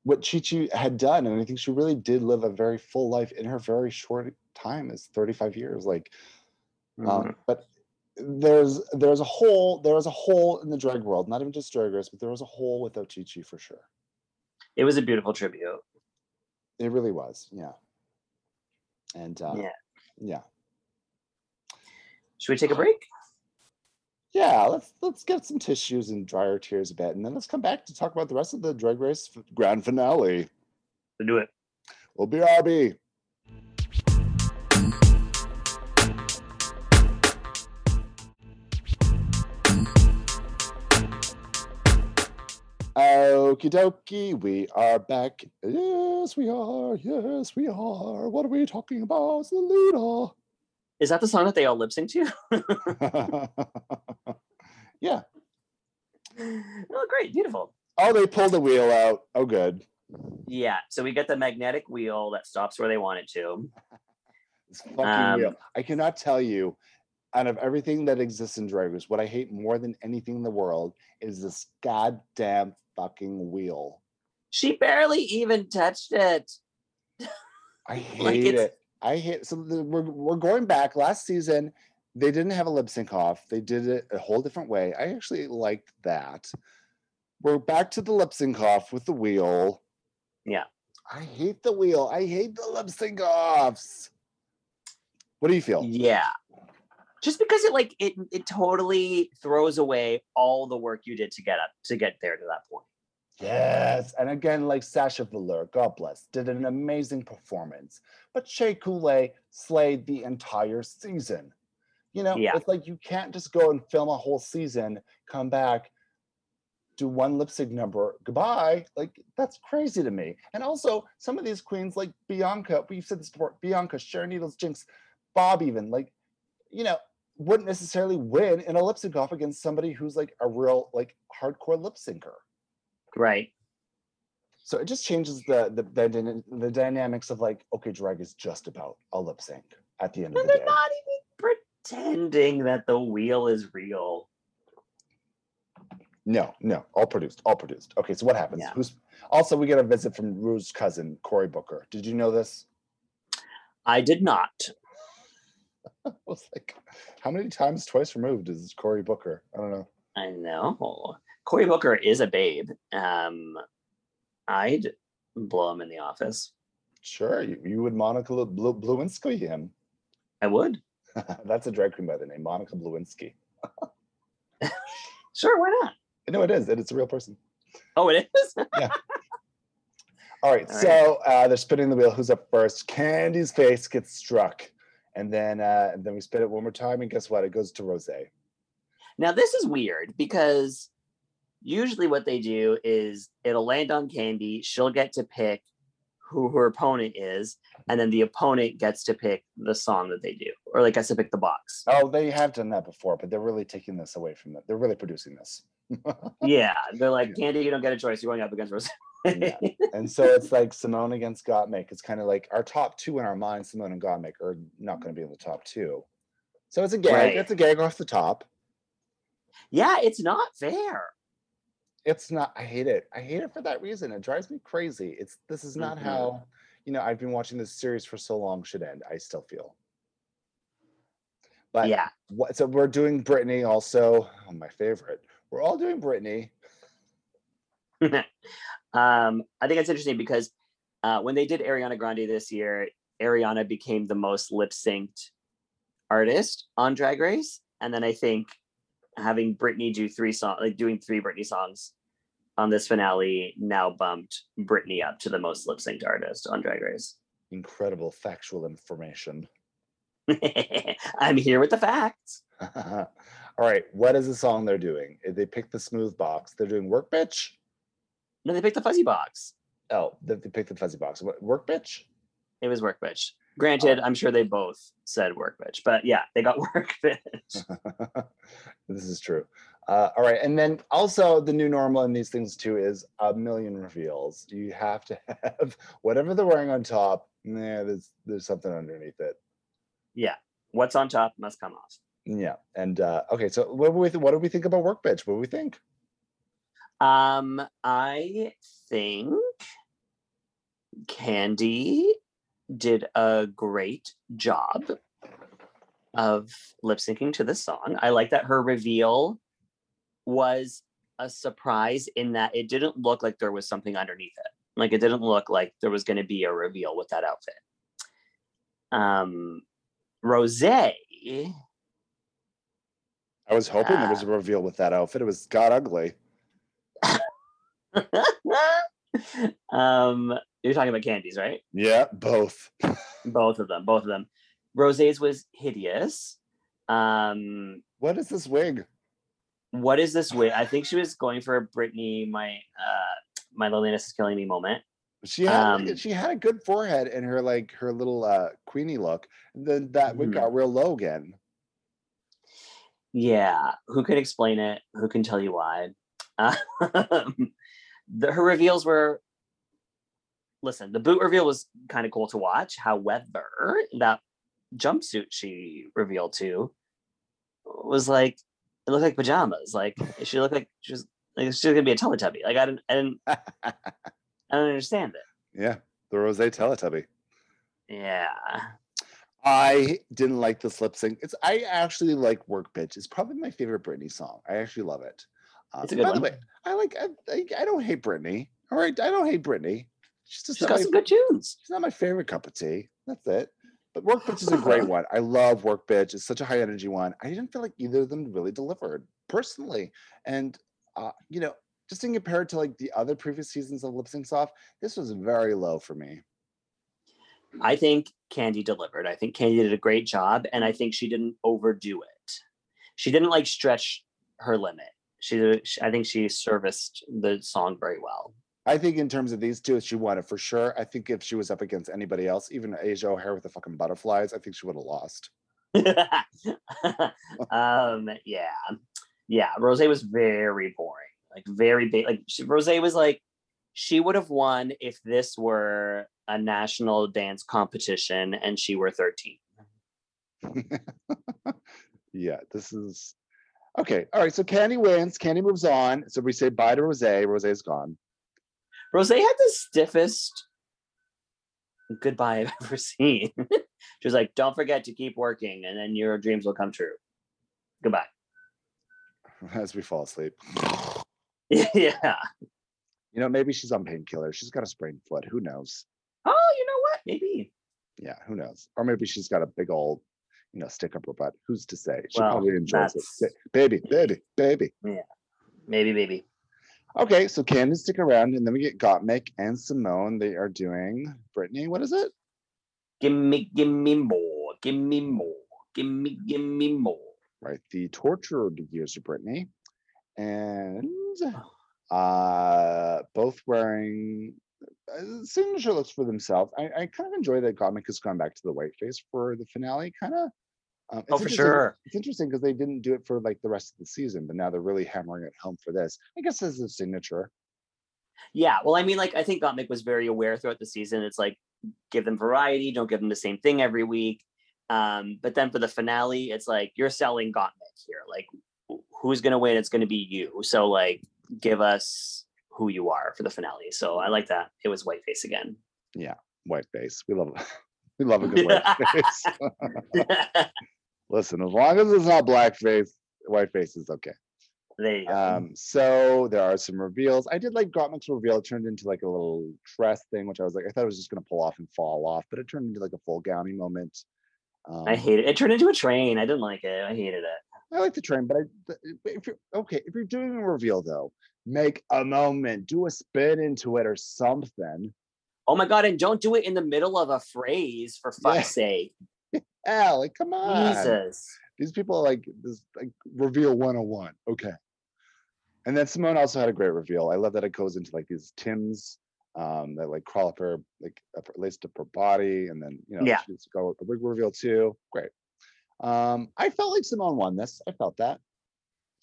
what Chi Chi had done. And I think she really did live a very full life in her very short time as 35 years. Like, Mhm. um, but there's there's a hole there was a hole in the drag world, not even just drag race, but there was a hole without Chi Chi for sure. It was a beautiful tribute. It really was, yeah. And uh, Yeah. yeah, Should we take a break? yeah. Let's let's get some tissues and dry our tears a bit, and then let's come back to talk about the rest of the drag race grand finale. Let's do it. We'll be RB. Okie dokie, we are back. Yes, we are. Yes, we are. What are we talking about? Leader. Is that the song that they all lip sync to? yeah. oh, great, beautiful. Oh, they pulled the wheel out. Oh, good. Yeah. So we get the magnetic wheel that stops where they want it to. This fucking wheel. Um, I cannot tell you, out of everything that exists in Drag Race, what I hate more than anything in the world is this goddamn fucking wheel. She barely even touched it. I Like hate it's- it. I hate. So the, we're we're going back. Last season, they didn't have a lip sync off. They did it a whole different way. I actually liked that. We're back to the lip sync off with the wheel. Yeah. I hate the wheel. I hate the lip sync offs. What do you feel? Yeah. Just because it like it it totally throws away all the work you did to get up to get there to that point. Yes, and again, like Sasha Velour, God bless, did an amazing performance. But Shea Coulee slayed the entire season. You know, Yeah. it's like you can't just go and film a whole season, come back, do one lip sync number, goodbye. Like that's crazy to me. And also, some of these queens, like Bianca, we've said this before, Bianca, Sharon Needles, Jinx, Bob, even like, you know, wouldn't necessarily win in a lip sync off against somebody who's like a real like hardcore lip syncer. Right. So it just changes the the the, the dynamics of like, okay, drag is just about a lip sync at the end of And the they're day. not even pretending that the wheel is real. No, no, all produced, all produced. Okay, so what happens? Yeah. Who's also we get a visit from Ru's cousin, Cory Booker. Did you know this? I did not. I was like, how many times twice removed is Cory Booker? I don't know. I know. Cory Booker is a babe. Um, I'd blow him in the office. Sure, you, you would Monica Lu- Blu- Lewinsky him. I would. That's a drag queen by the name, Monica Lewinsky. Sure, why not? No, it is. It's a real person. Oh, it is? All right, All right. so uh, they're spinning the wheel. Who's up first? Candy's face gets struck, and then uh, and then we spin it one more time, and guess what? It goes to Rose. now, this is weird because usually what they do is it'll land on Candy. She'll get to pick who her opponent is, and then the opponent gets to pick the song that they do, or like gets to pick the box. Oh, they have done that before, but they're really taking this away from them. They're really producing this. Yeah, they're like, Candy, you don't get a choice. You're going up against Rose. Yeah. and so it's like Simone against Gottmik. It's kind of like our top two in our mind, Simone and Gottmik, are not going to be in the top two. So it's a gag. Right. It's a gag off the top. yeah, it's not fair. It's not. I hate it. I hate it for that reason. It drives me crazy. It's this is not Mhm. how you know I've been watching this series for so long should end. I still feel. But yeah, what? So we're doing Britney also. Oh, my favorite. We're all doing Britney. um, I think it's interesting because uh, when they did Ariana Grande this year, Ariana became the most lip synced artist on Drag Race, and then I think having Britney do three songs, like doing three Britney songs on this finale, now bumped Britney up to the most lip synced artist on Drag Race. Incredible factual information. I'm here with the facts. All right, what is the song they're doing? They picked the smooth box. They're doing work bitch. No, they picked the fuzzy box. Oh, they, they picked the fuzzy box. What work bitch? It was work bitch. Granted, I'm sure they both said work bitch, but yeah, they got work bitch. this is true. Uh, all right, and then also the new normal in these things too is a million reveals. You have to have whatever they're wearing on top. There's there's something underneath it. yeah, what's on top must come off. Yeah, and uh, okay, so what do we th- what do we think about work bitch? What do we think? Um, I think Kandy did a great job of lip syncing to this song. I like that her reveal was a surprise in that it didn't look like there was something underneath it. Like it didn't look like there was going to be a reveal with that outfit. Um, Rose, I was hoping there was Uh, a reveal with that outfit. It was god ugly. um, you're talking about Kandy's, right? Yeah, both. Both of them, both of them. Rose's was hideous. Um, What is this wig? What is this wig? I think she was going for a Britney, my uh my loneliness is killing me moment. She had Um, she had a good forehead and her like her little uh queenie look. And then that wig Mhm. got real low again. Yeah, who can explain it? Who can tell you why? Um, the, her reveals were. Listen, the boot reveal was kind of cool to watch. However, that jumpsuit she revealed to was like it looked like pajamas. Like she looked like she was like she was gonna be a Teletubby. Like I didn't, I didn't, I don't understand it. yeah, the Rose Teletubby. Yeah, I didn't like this lip sync. It's I actually like Work Bitch. It's probably my favorite Britney song. I actually love it. Um, It's a good by one. the way, I like I, I, I don't hate Britney. All right, I don't hate Britney. She's just she's got my, some good tunes. she's not my favorite cup of tea. That's it. Work Bitch is a great one. I love Work Bitch. It's such a high energy one. I didn't feel like either of them really delivered personally. And uh, you know, just in compared to like the other previous seasons of Lip Syncs Off, this was very low for me. I think Kandy delivered. I think Kandy did a great job, and I think she didn't overdo it. She didn't like stretch her limit. She- I think she serviced the song very well. I think in terms of these two, she won it for sure. I think if she was up against anybody else, even Asia O'Hara with the fucking butterflies, I think she would have lost. um, yeah, yeah. Rose was very boring, like very big. Like she, Rose was like, she would have won if this were a national dance competition and she were thirteen. yeah, this is okay. All right, so Kandy wins. Kandy moves on. So we say bye to Rose. Rose is gone. Rose had the stiffest goodbye I've ever seen. she was like, "Don't forget to keep working, and then your dreams will come true." Goodbye. As we fall asleep. yeah. You know, maybe she's on painkillers. She's got a sprained foot. Who knows? Oh, you know what? Maybe. Yeah, who knows? Or maybe she's got a big old, you know, stick up her butt. Who's to say? She Well, probably enjoys it. that's- Ba- Baby, baby, baby. Yeah. Maybe. Maybe. Okay, so Candace stick around, and then we get Gottmik and Symone. They are doing Britney. What is it? Give me, give me more. Give me more. Give me, give me more. Right, the tortured years of Britney, and uh, both wearing uh, signature looks for themselves. I, I kind of enjoy that Gottmik has gone back to the white face for the finale. Kind of. Um, it's Oh, for interesting- sure. It's interesting because they didn't do it for like the rest of the season, but now they're really hammering it home for this. I guess as a signature. Yeah, well, I mean, like I think Gottmik was very aware throughout the season. It's like give them variety, don't give them the same thing every week. Um, but then for the finale, it's like you're selling Gottmik here. Like, who's gonna win? It's gonna be you. So like, give us who you are for the finale. So I like that. It was Whiteface again. Yeah, white face. We love we love a good white face. Listen, as long as it's not blackface, white face is okay. there you go. Um, so there are some reveals. I did like Gottmik's reveal. It turned into like a little dress thing, which I was like, I thought it was just gonna pull off and fall off, but it turned into like a full gowny moment. Um, I hate it. It turned into a train. I didn't like it. I hated it. I like the train, but I but if you're okay, if you're doing a reveal though, make a moment, do a spin into it or something. Oh my god! And don't do it in the middle of a phrase for Yeah. fuck's sake. Yeah, like come on. Jesus. These people are like this like reveal 101. Okay. And then Symone also had a great reveal. I love that it goes into like these Tims um that like crawl up her like up, at least up her body and then you know Yeah. she's go a wig reveal too. Great. Um I felt like Symone won this. I felt that.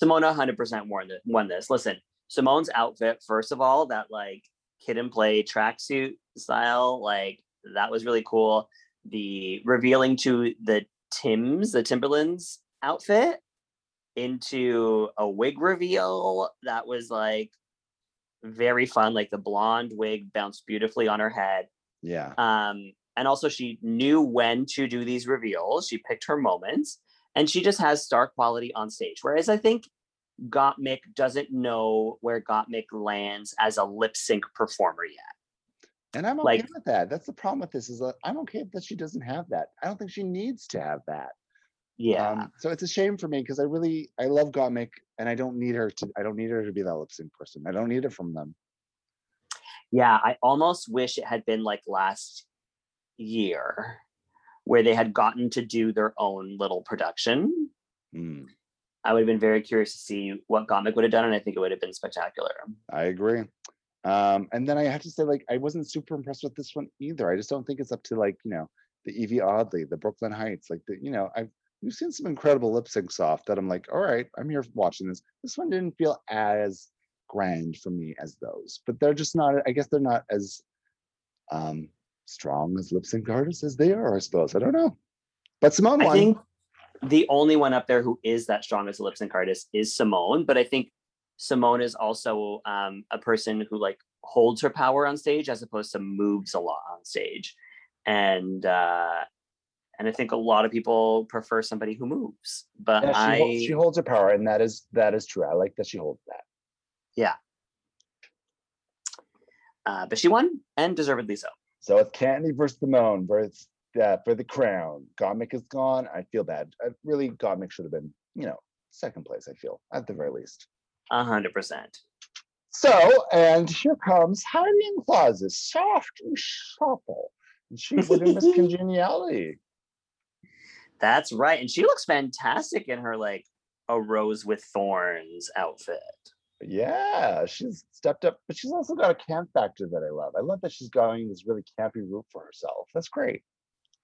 Symone 100% won, th- won this. Listen, Symone's outfit, first of all, that like kid and play tracksuit style, like that was really cool. The revealing to the Tim's, the Timberlands outfit into a wig reveal, that was like very fun. Like the blonde wig bounced beautifully on her head. Yeah. Um, and also she knew when to do these reveals. She picked her moments and she just has star quality on stage. Whereas I think Gottmik doesn't know where Gottmik lands as a lip sync performer yet. And I'm okay Like- with that. That's the problem with this is that I'm okay that she doesn't have that. I don't think she needs to have that. Yeah. Um, so it's a shame for me because I really I love Gottmik and I don't need her to I don't need her to be that lip sync person. I don't need it from them. yeah. I almost wish it had been like last year where they had gotten to do their own little production. Mm, I would have been very curious to see what Gottmik would have done, and I think it would have been spectacular. I agree. Um, and then I have to say, like, I wasn't super impressed with this one either. I just don't think it's up to like, you know, the Yvie Oddly, the Brooke Lynn Hytes, like the, you know, I've we've seen some incredible lip syncs off that I'm like, all right, I'm here watching this. This one didn't feel as grand for me as those, but they're just not, I guess they're not as um strong as lip sync artists as they are, I suppose. I don't know. But Symone I won. think the only one up there who is that strong as a lip sync artist is Symone, but I think Symone is also um, a person who like holds her power on stage as opposed to moves a lot on stage, and uh, and I think a lot of people prefer somebody who moves. But Yeah, she, I, holds, she holds her power, and that is that is true. I like that she holds that. Yeah. Uh, but she won and deservedly so. So it's Kandy versus Symone versus uh, for the crown. Gottmik is gone. I feel bad. I really, Gottmik should have been, you know, second place. I feel at the very least. A hundred percent. So, and here comes hiding closet, soft and supple. And she would Miss Congeniality. That's right, and she looks fantastic in her like a rose with thorns outfit. Yeah, she's stepped up, but she's also got a camp factor that I love. I love that she's going this really campy route for herself. That's great.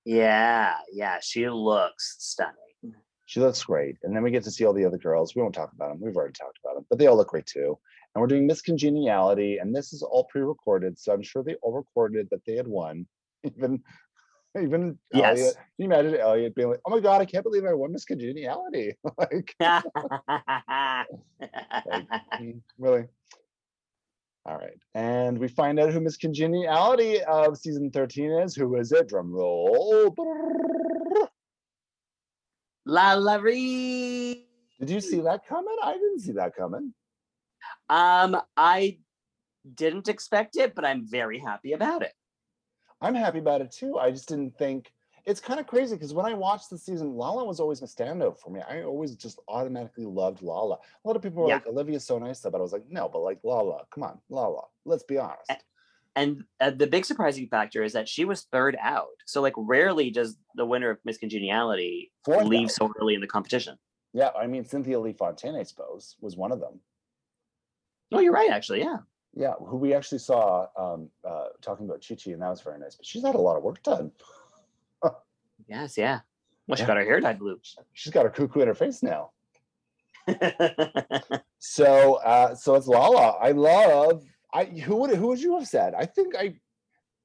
Yeah, yeah, she looks stunning. She looks great. And then we get to see all the other girls. We won't talk about them. We've already talked about them, but they all look great too. And we're doing Miss Congeniality, and this is all pre-recorded. So I'm sure they all recorded that they had won. Even, even Yes. Elliott. Can you imagine Elliott being like, "Oh my god, I can't believe I won Miss Congeniality!" like, mm, really. All right, and we find out who Miss Congeniality of season 13 is. Who is it? Drum roll. LaLa Ri. Did you see that coming? I didn't see that coming. Um, I didn't expect it, but I'm very happy about it. I'm happy about it too. I just didn't think it's kind of crazy because when I watched the season, Lala was always a standout for me. I always just automatically loved Lala. A lot of people were Yeah. like, Olivia's so nice, but I was like, no, but like Lala, come on, Lala, let's be honest. And uh, the big surprising factor is that she was third out. So like rarely does the winner of Miss Congeniality Fourth leave out. so early in the competition. Yeah, I mean, Cynthia Lee Fontaine, I suppose, was one of them. Oh, you're right, actually. Yeah. Yeah, who we actually saw um, uh, talking about Chi Chi, and that was very nice. But she's had a lot of work done. Yes, yeah. Well, she Yeah. got her hair dyed blue. She's got her cuckoo in her face now. So, uh, so it's Lala. I love. I who would who would you have said? I think I,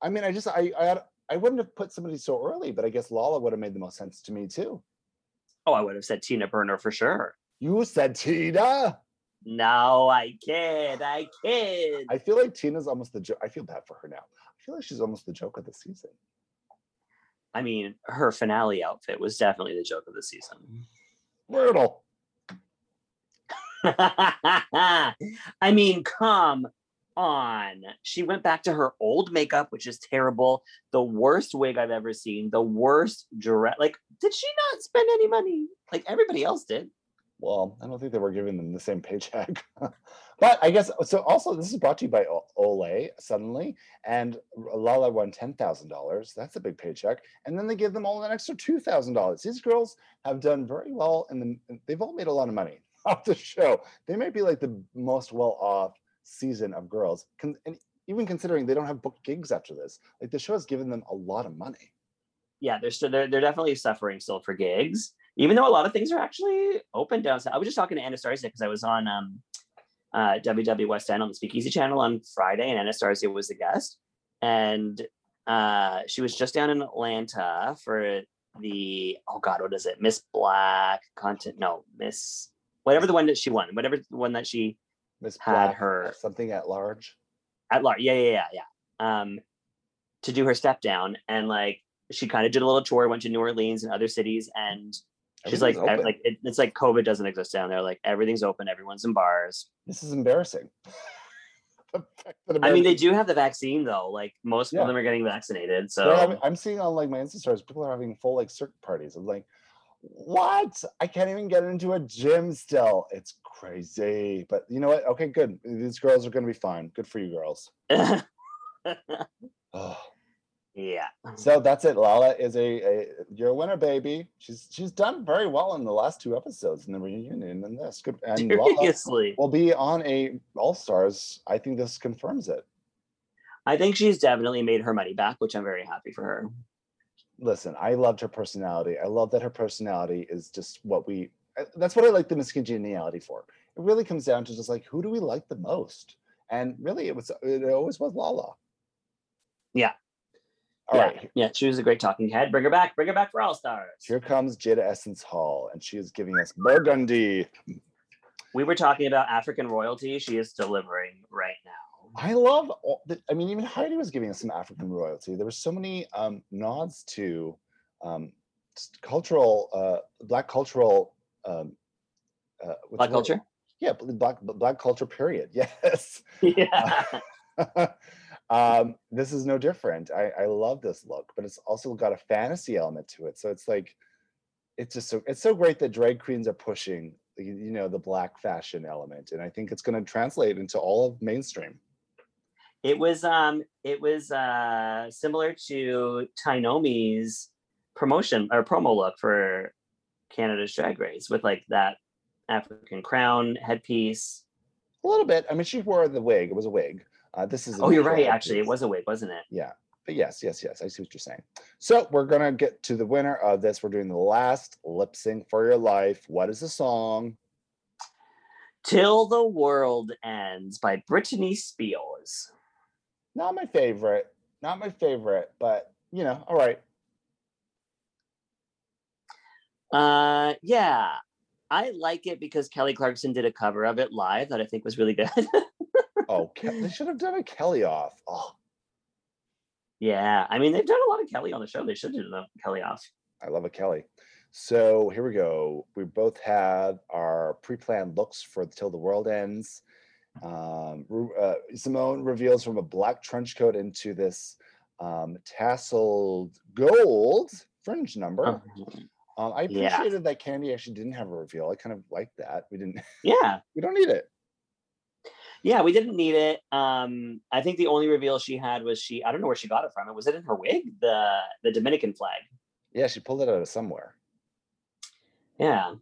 I mean, I just I I I wouldn't have put somebody so early, but I guess Lala would have made the most sense to me too. oh, I would have said Tina Burner for sure. You said Tina. No, I kid. I kid. I feel like Tina's almost the joke. I feel bad for her now. I feel like she's almost the joke of the season. I mean, her finale outfit was definitely the joke of the season. Brutal. I mean, come on. She went back to her old makeup, which is terrible. The worst wig I've ever seen. The worst dress. Like, did she not spend any money? Like everybody else did. Well, I don't think they were giving them the same paycheck. but I guess so. Also, this is brought to you by Olay suddenly, and Lala won ten thousand dollars. That's a big paycheck, and then they give them all an extra two thousand dollars. These girls have done very well, and the, they've all made a lot of money off the show. They might be like the most well-off season of girls, con- and even considering they don't have booked gigs after this. Like the show has given them a lot of money. Yeah, they're still they're, they're definitely suffering still for gigs, even though a lot of things are actually open down. I was just talking to Anastasia because I was on um uh WW West End on the Speakeasy channel on Friday, and Anastasia was the guest. And uh she was just down in Atlanta for the oh god, what is it? Miss Black content, no, Miss whatever the one that she won, whatever the one that she Miss Had Black, her- something at large. at large. Yeah, yeah, yeah, yeah. Um, to do her step down, and like she kind of did a little tour, went to New Orleans and other cities, and she's like, I- like it, it's like COVID doesn't exist down there. Like everything's open, everyone's in bars. this is embarrassing. The fact that I mean, they do have the vaccine though. Like most Yeah. of them are getting vaccinated. They're having- So I'm seeing on like my Insta stories, people are having full like circuit parties. I'm like, what? I can't even get into a gym still. It's crazy. But you know what? Okay, good. These girls are gonna be fine. Good for you girls. Oh. yeah, So that's it. Lala is a, a you're a winner, baby. She's she's done very well in the last two episodes in the reunion and this. Good and Lala seriously. will be on a All Stars. I think this confirms it. I think she's definitely made her money back, which I'm very happy for her. Listen, I loved her personality. I love that her personality is just what we, uh, that's what I like the Miss Congeniality for. It really comes down to just like who do we like the most, and really it was it always was Lala. Yeah. All yeah, right, yeah, she was a great talking head. Bring her back. Bring her back for All Stars. here comes Jada Essence Hall, and she is giving us Burgundy. We were talking about African royalty. She is delivering right now. I love. All the, I mean, even Heidi was giving us some African royalty. There were so many um, nods to um, cultural, uh, black cultural. Um, uh, Black culture. Yeah, black black culture. Period. Yes. yeah. um, this is no different. I, I love this look, but it's also got a fantasy element to it. So it's like, it's just so it's so great that drag queens are pushing, you you know, the black fashion element, and I think it's going to translate into all of mainstream. It was um it was uh similar to Tynomi's promotion or promo look for Canada's Drag Race with like that African crown headpiece. A little bit. I mean, she wore the wig. It was a wig. Uh, this is. Oh, you're right. Actually, it was a wig, wasn't it? Yeah. But yes, yes, yes. I see what you're saying. So we're gonna get to the winner of this. We're doing the last lip sync for your life. What is the song? Till the World Ends by Britney Spears. Not my favorite. Not my favorite, but you know, all right. Uh yeah. I like it because Kelly Clarkson did a cover of it live that I think was really good. Oh, they should have done a Kelly off. Oh, yeah. I mean, they've done a lot of Kelly on the show. They should have done Kelly off. I love a Kelly. So here we go. We both had our pre-planned looks for Till the World Ends. Um, uh, Symone reveals from a black trench coat into this um, tasseled gold fringe number. Uh, Um, I Yeah. appreciated that Kandy actually didn't have a reveal. I kind of liked that. We didn't. yeah. We don't need it. Yeah, we didn't need it. Um, I think the only reveal she had was she. I don't know where she got it from. It was it in her wig? The the Dominican flag. Yeah, she pulled it out of somewhere. Yeah.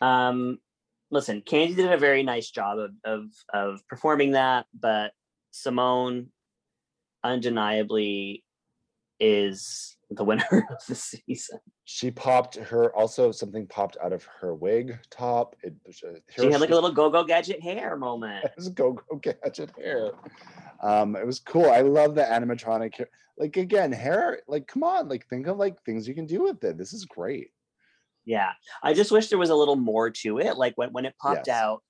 Um, listen, Kandy did a very nice job of of of performing that, but Symone, undeniably is the winner of the season. She popped her also something popped out of her wig top. It was She had like a little go-go gadget hair moment. it was go go gadget hair. Um, it was cool. I love the animatronic hair. Like again, hair. Like come on, like think of like things you can do with it. This is great. Yeah. I just wish there was a little more to it. Like when, when it popped Yes. out,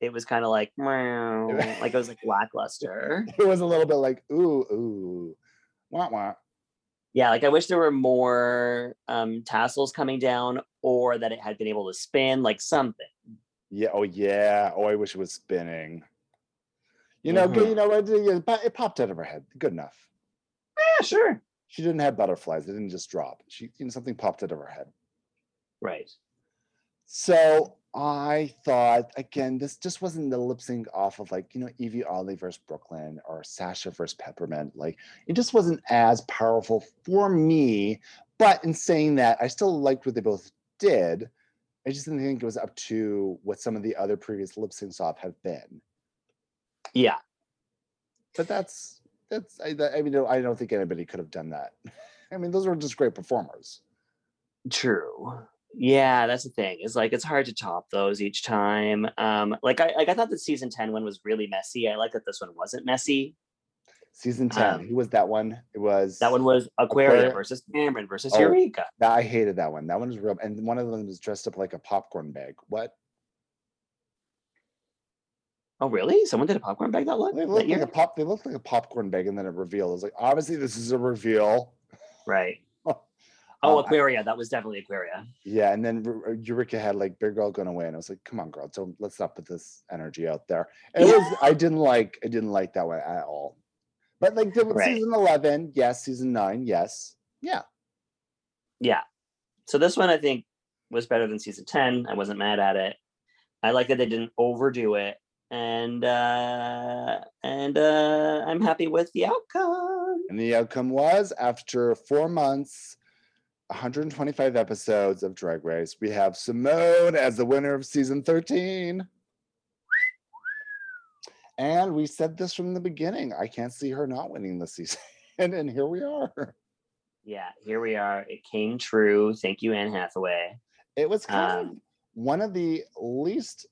it was kind of like meow, like it was like lackluster. It was a little bit like ooh ooh, wah wah. Yeah, like I wish there were more um tassels coming down or that it had been able to spin, like something. Yeah. Oh yeah. Oh, I wish it was spinning. You know. Mhm. You know. It, it popped out of her head. Good enough. Yeah, sure. She didn't have butterflies. They didn't just drop. She, you know, something popped out of her head. Right. So I thought again, this just wasn't the lip sync off of like you know Yvie Oddly versus Brooklyn or Sasha versus Peppermint. Like it just wasn't as powerful for me. But in saying that, I still liked what they both did. I just didn't think it was up to what some of the other previous lip syncs off have been. Yeah. But that's that's I, I mean I don't think anybody could have done that. I mean those were just great performers. True. Yeah, that's the thing. Is like it's hard to top those each time. Um, like I like I thought the season 10 one was really messy. I like that this one wasn't messy. Season ten. Um, Who was that one? It was That one was Aquaria, Aquaria. versus Kameron versus Oh. Eureka. That I hated that one. That one was real, and one of them was dressed up like a popcorn bag. What? Oh, really? Someone did a popcorn bag that look? They that like year? a pop. They looked like a popcorn bag, and then it revealed. It was like obviously this is a reveal. Right. Oh, Um, I- Aquaria. That was definitely Aquaria. Yeah, and then Eureka had like big girl gonna win. I was like, come on, girl, don't let's not put this energy out there. It was I didn't like I didn't like that one at all. But like the Right. season eleven, yes, season nine, yes, yeah, Yeah. So this one I think was better than season 10. I wasn't mad at it. I like that they didn't overdo it. And uh and uh I'm happy with the outcome. and the outcome was after four months. 125 episodes of Drag Race. We have Symone as the winner of season 13. And we said this from the beginning. I can't see her not winning this season. And, and here we are. Yeah, here we are. It came true. Thank you, Anne Hathaway. It was kind of Um, one of the least.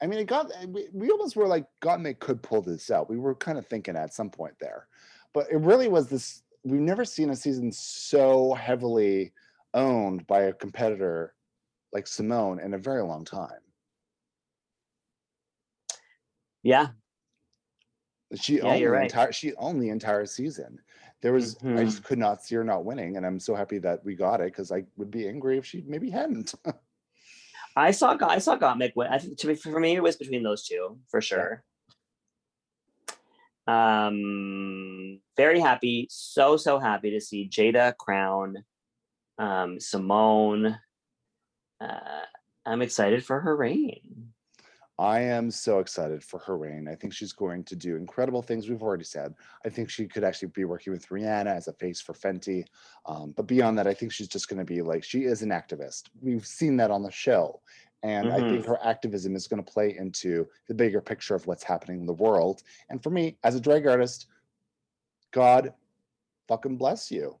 I mean, it got we, we almost were like, God, they could pull this out. We were kind of thinking at some point there, but it really was this. We've never seen a season so heavily owned by a competitor like Symone in a very long time. Yeah, She Yeah, owned you're the right. entire. She owned the entire season. There was. I Mhm. just could not see her not winning, and I'm so happy that we got it because I would be angry if she maybe hadn't. I saw I saw Gottmik win. I think to be for me it was between those two for sure. Um, very happy, so so happy to see Jada crown um, Symone. Uh, I'm excited for her reign. I am so excited for her reign. I think she's going to do incredible things. We've already said. I think she could actually be working with Rihanna as a face for Fenty. Um, but beyond that, I think she's just going to be like, she is an activist. We've seen that on the show. And I mm-hmm. think her activism is going to play into the bigger picture of what's happening in the world. And for me, as a drag artist, God fucking bless you.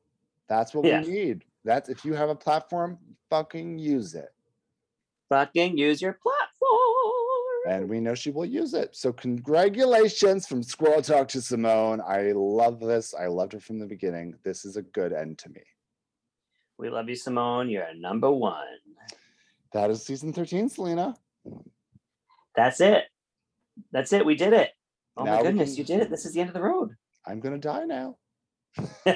That's what we need. That's if you have a platform, fucking use it. Fucking use your platform. and we know she will use it. So congratulations from Squirrel Talk to Symone. I love this. I loved her from the beginning. This is a good end to me. we love you, Symone. You're number one. That is season 13, Selena. That's it. That's it. We did it. Oh Now my goodness, can- you did it. This is the end of the road. I'm gonna die now.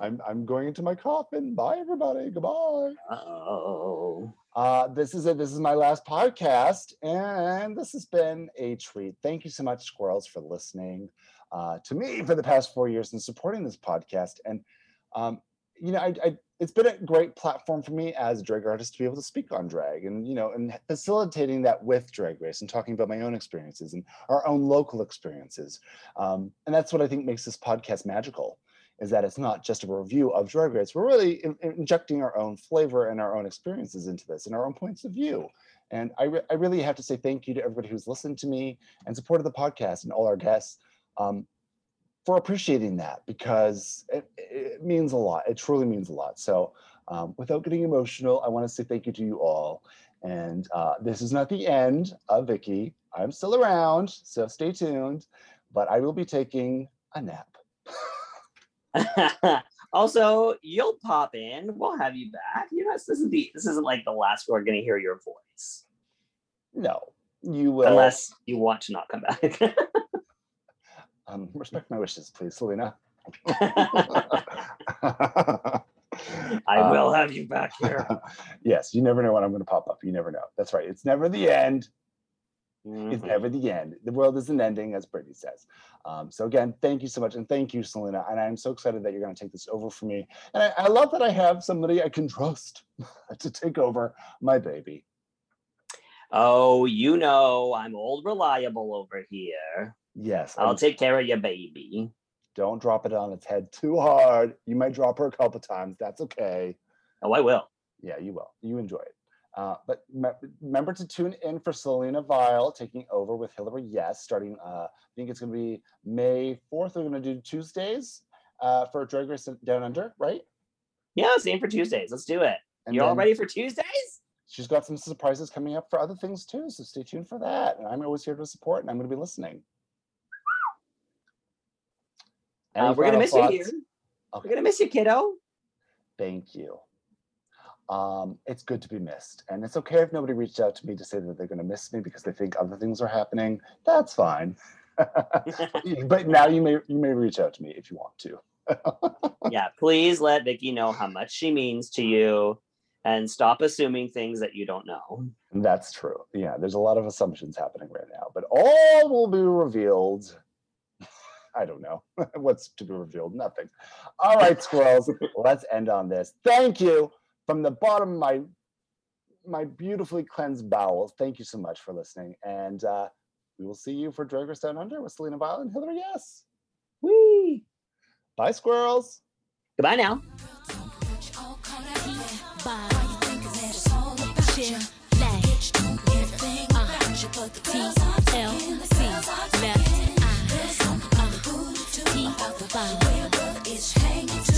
I'm I'm going into my coffin. Bye everybody. Goodbye. oh. Uh, this is it. This is my last podcast, and this has been a treat. Thank you so much, squirrels, for listening uh, to me for the past four years and supporting this podcast. And um, you know, I, I, it's been a great platform for me as a drag artist to be able to speak on drag, and you know, and facilitating that with Drag Race and talking about my own experiences and our own local experiences. Um, and that's what I think makes this podcast magical is that it's not just a review of Drag Race. We're really in- in- injecting our own flavor and our own experiences into this and our own points of view. And I, re- I really have to say thank you to everybody who's listened to me and supported the podcast and all our guests. um, for appreciating that because it, it means a lot. It truly means a lot. So, um, without getting emotional, I want to say thank you to you all. And uh, this is not the end of Vicky. I'm still around, so stay tuned. But I will be taking a nap. also, you'll pop in. We'll have you back. You know, this isn't the this isn't like the last we're going to hear your voice. No, you will. Unless you want to not come back. um, respect my wishes, please, Selena. I will um, have you back here. yes, you never know when I'm going to pop up. You never know. That's right. It's never the end. Mm-hmm. It's never the end. The world isn't ending, as Britney says. Um, so again, thank you so much, and thank you, Selena. And I'm so excited that you're going to take this over for me. And I, I love that I have somebody I can trust to take over my baby. Oh, you know, I'm old reliable over here. Yes, I'll take care of your baby. Don't drop it on its head too hard. You might drop her a couple times. That's okay. Oh, I will. Yeah, you will. You enjoy it. Uh, but me- remember to tune in for Selena Vile taking over with Hillary Yes, starting, uh, I think it's going to be May 4th. We're going to do Tuesdays uh, for Drag Race Down Under, right? Yeah, same for Tuesdays. Let's do it. And You're all ready for Tuesdays? She's got some surprises coming up for other things too. So stay tuned for that. And I'm always here to support and I'm going to be listening. Uh, we're going to miss thoughts? you here. Okay. We're going to miss you, kiddo. Thank you um, it's good to be missed. And it's okay if nobody reached out to me to say that they're going to miss me because they think other things are happening. That's fine. but now you may you may reach out to me if you want to. yeah, please let Vicky know how much she means to you and stop assuming things that you don't know. That's true. Yeah, there's a lot of assumptions happening right now, but all will be revealed. I don't know what's to be revealed. Nothing. All right, squirrels. let's end on this. Thank you from the bottom of my my beautifully cleansed bowels, thank you so much for listening. And uh, we will see you for Drag Race Down Under with Selena Vile and Hillary Yes. Whee! Bye, squirrels. Goodbye now.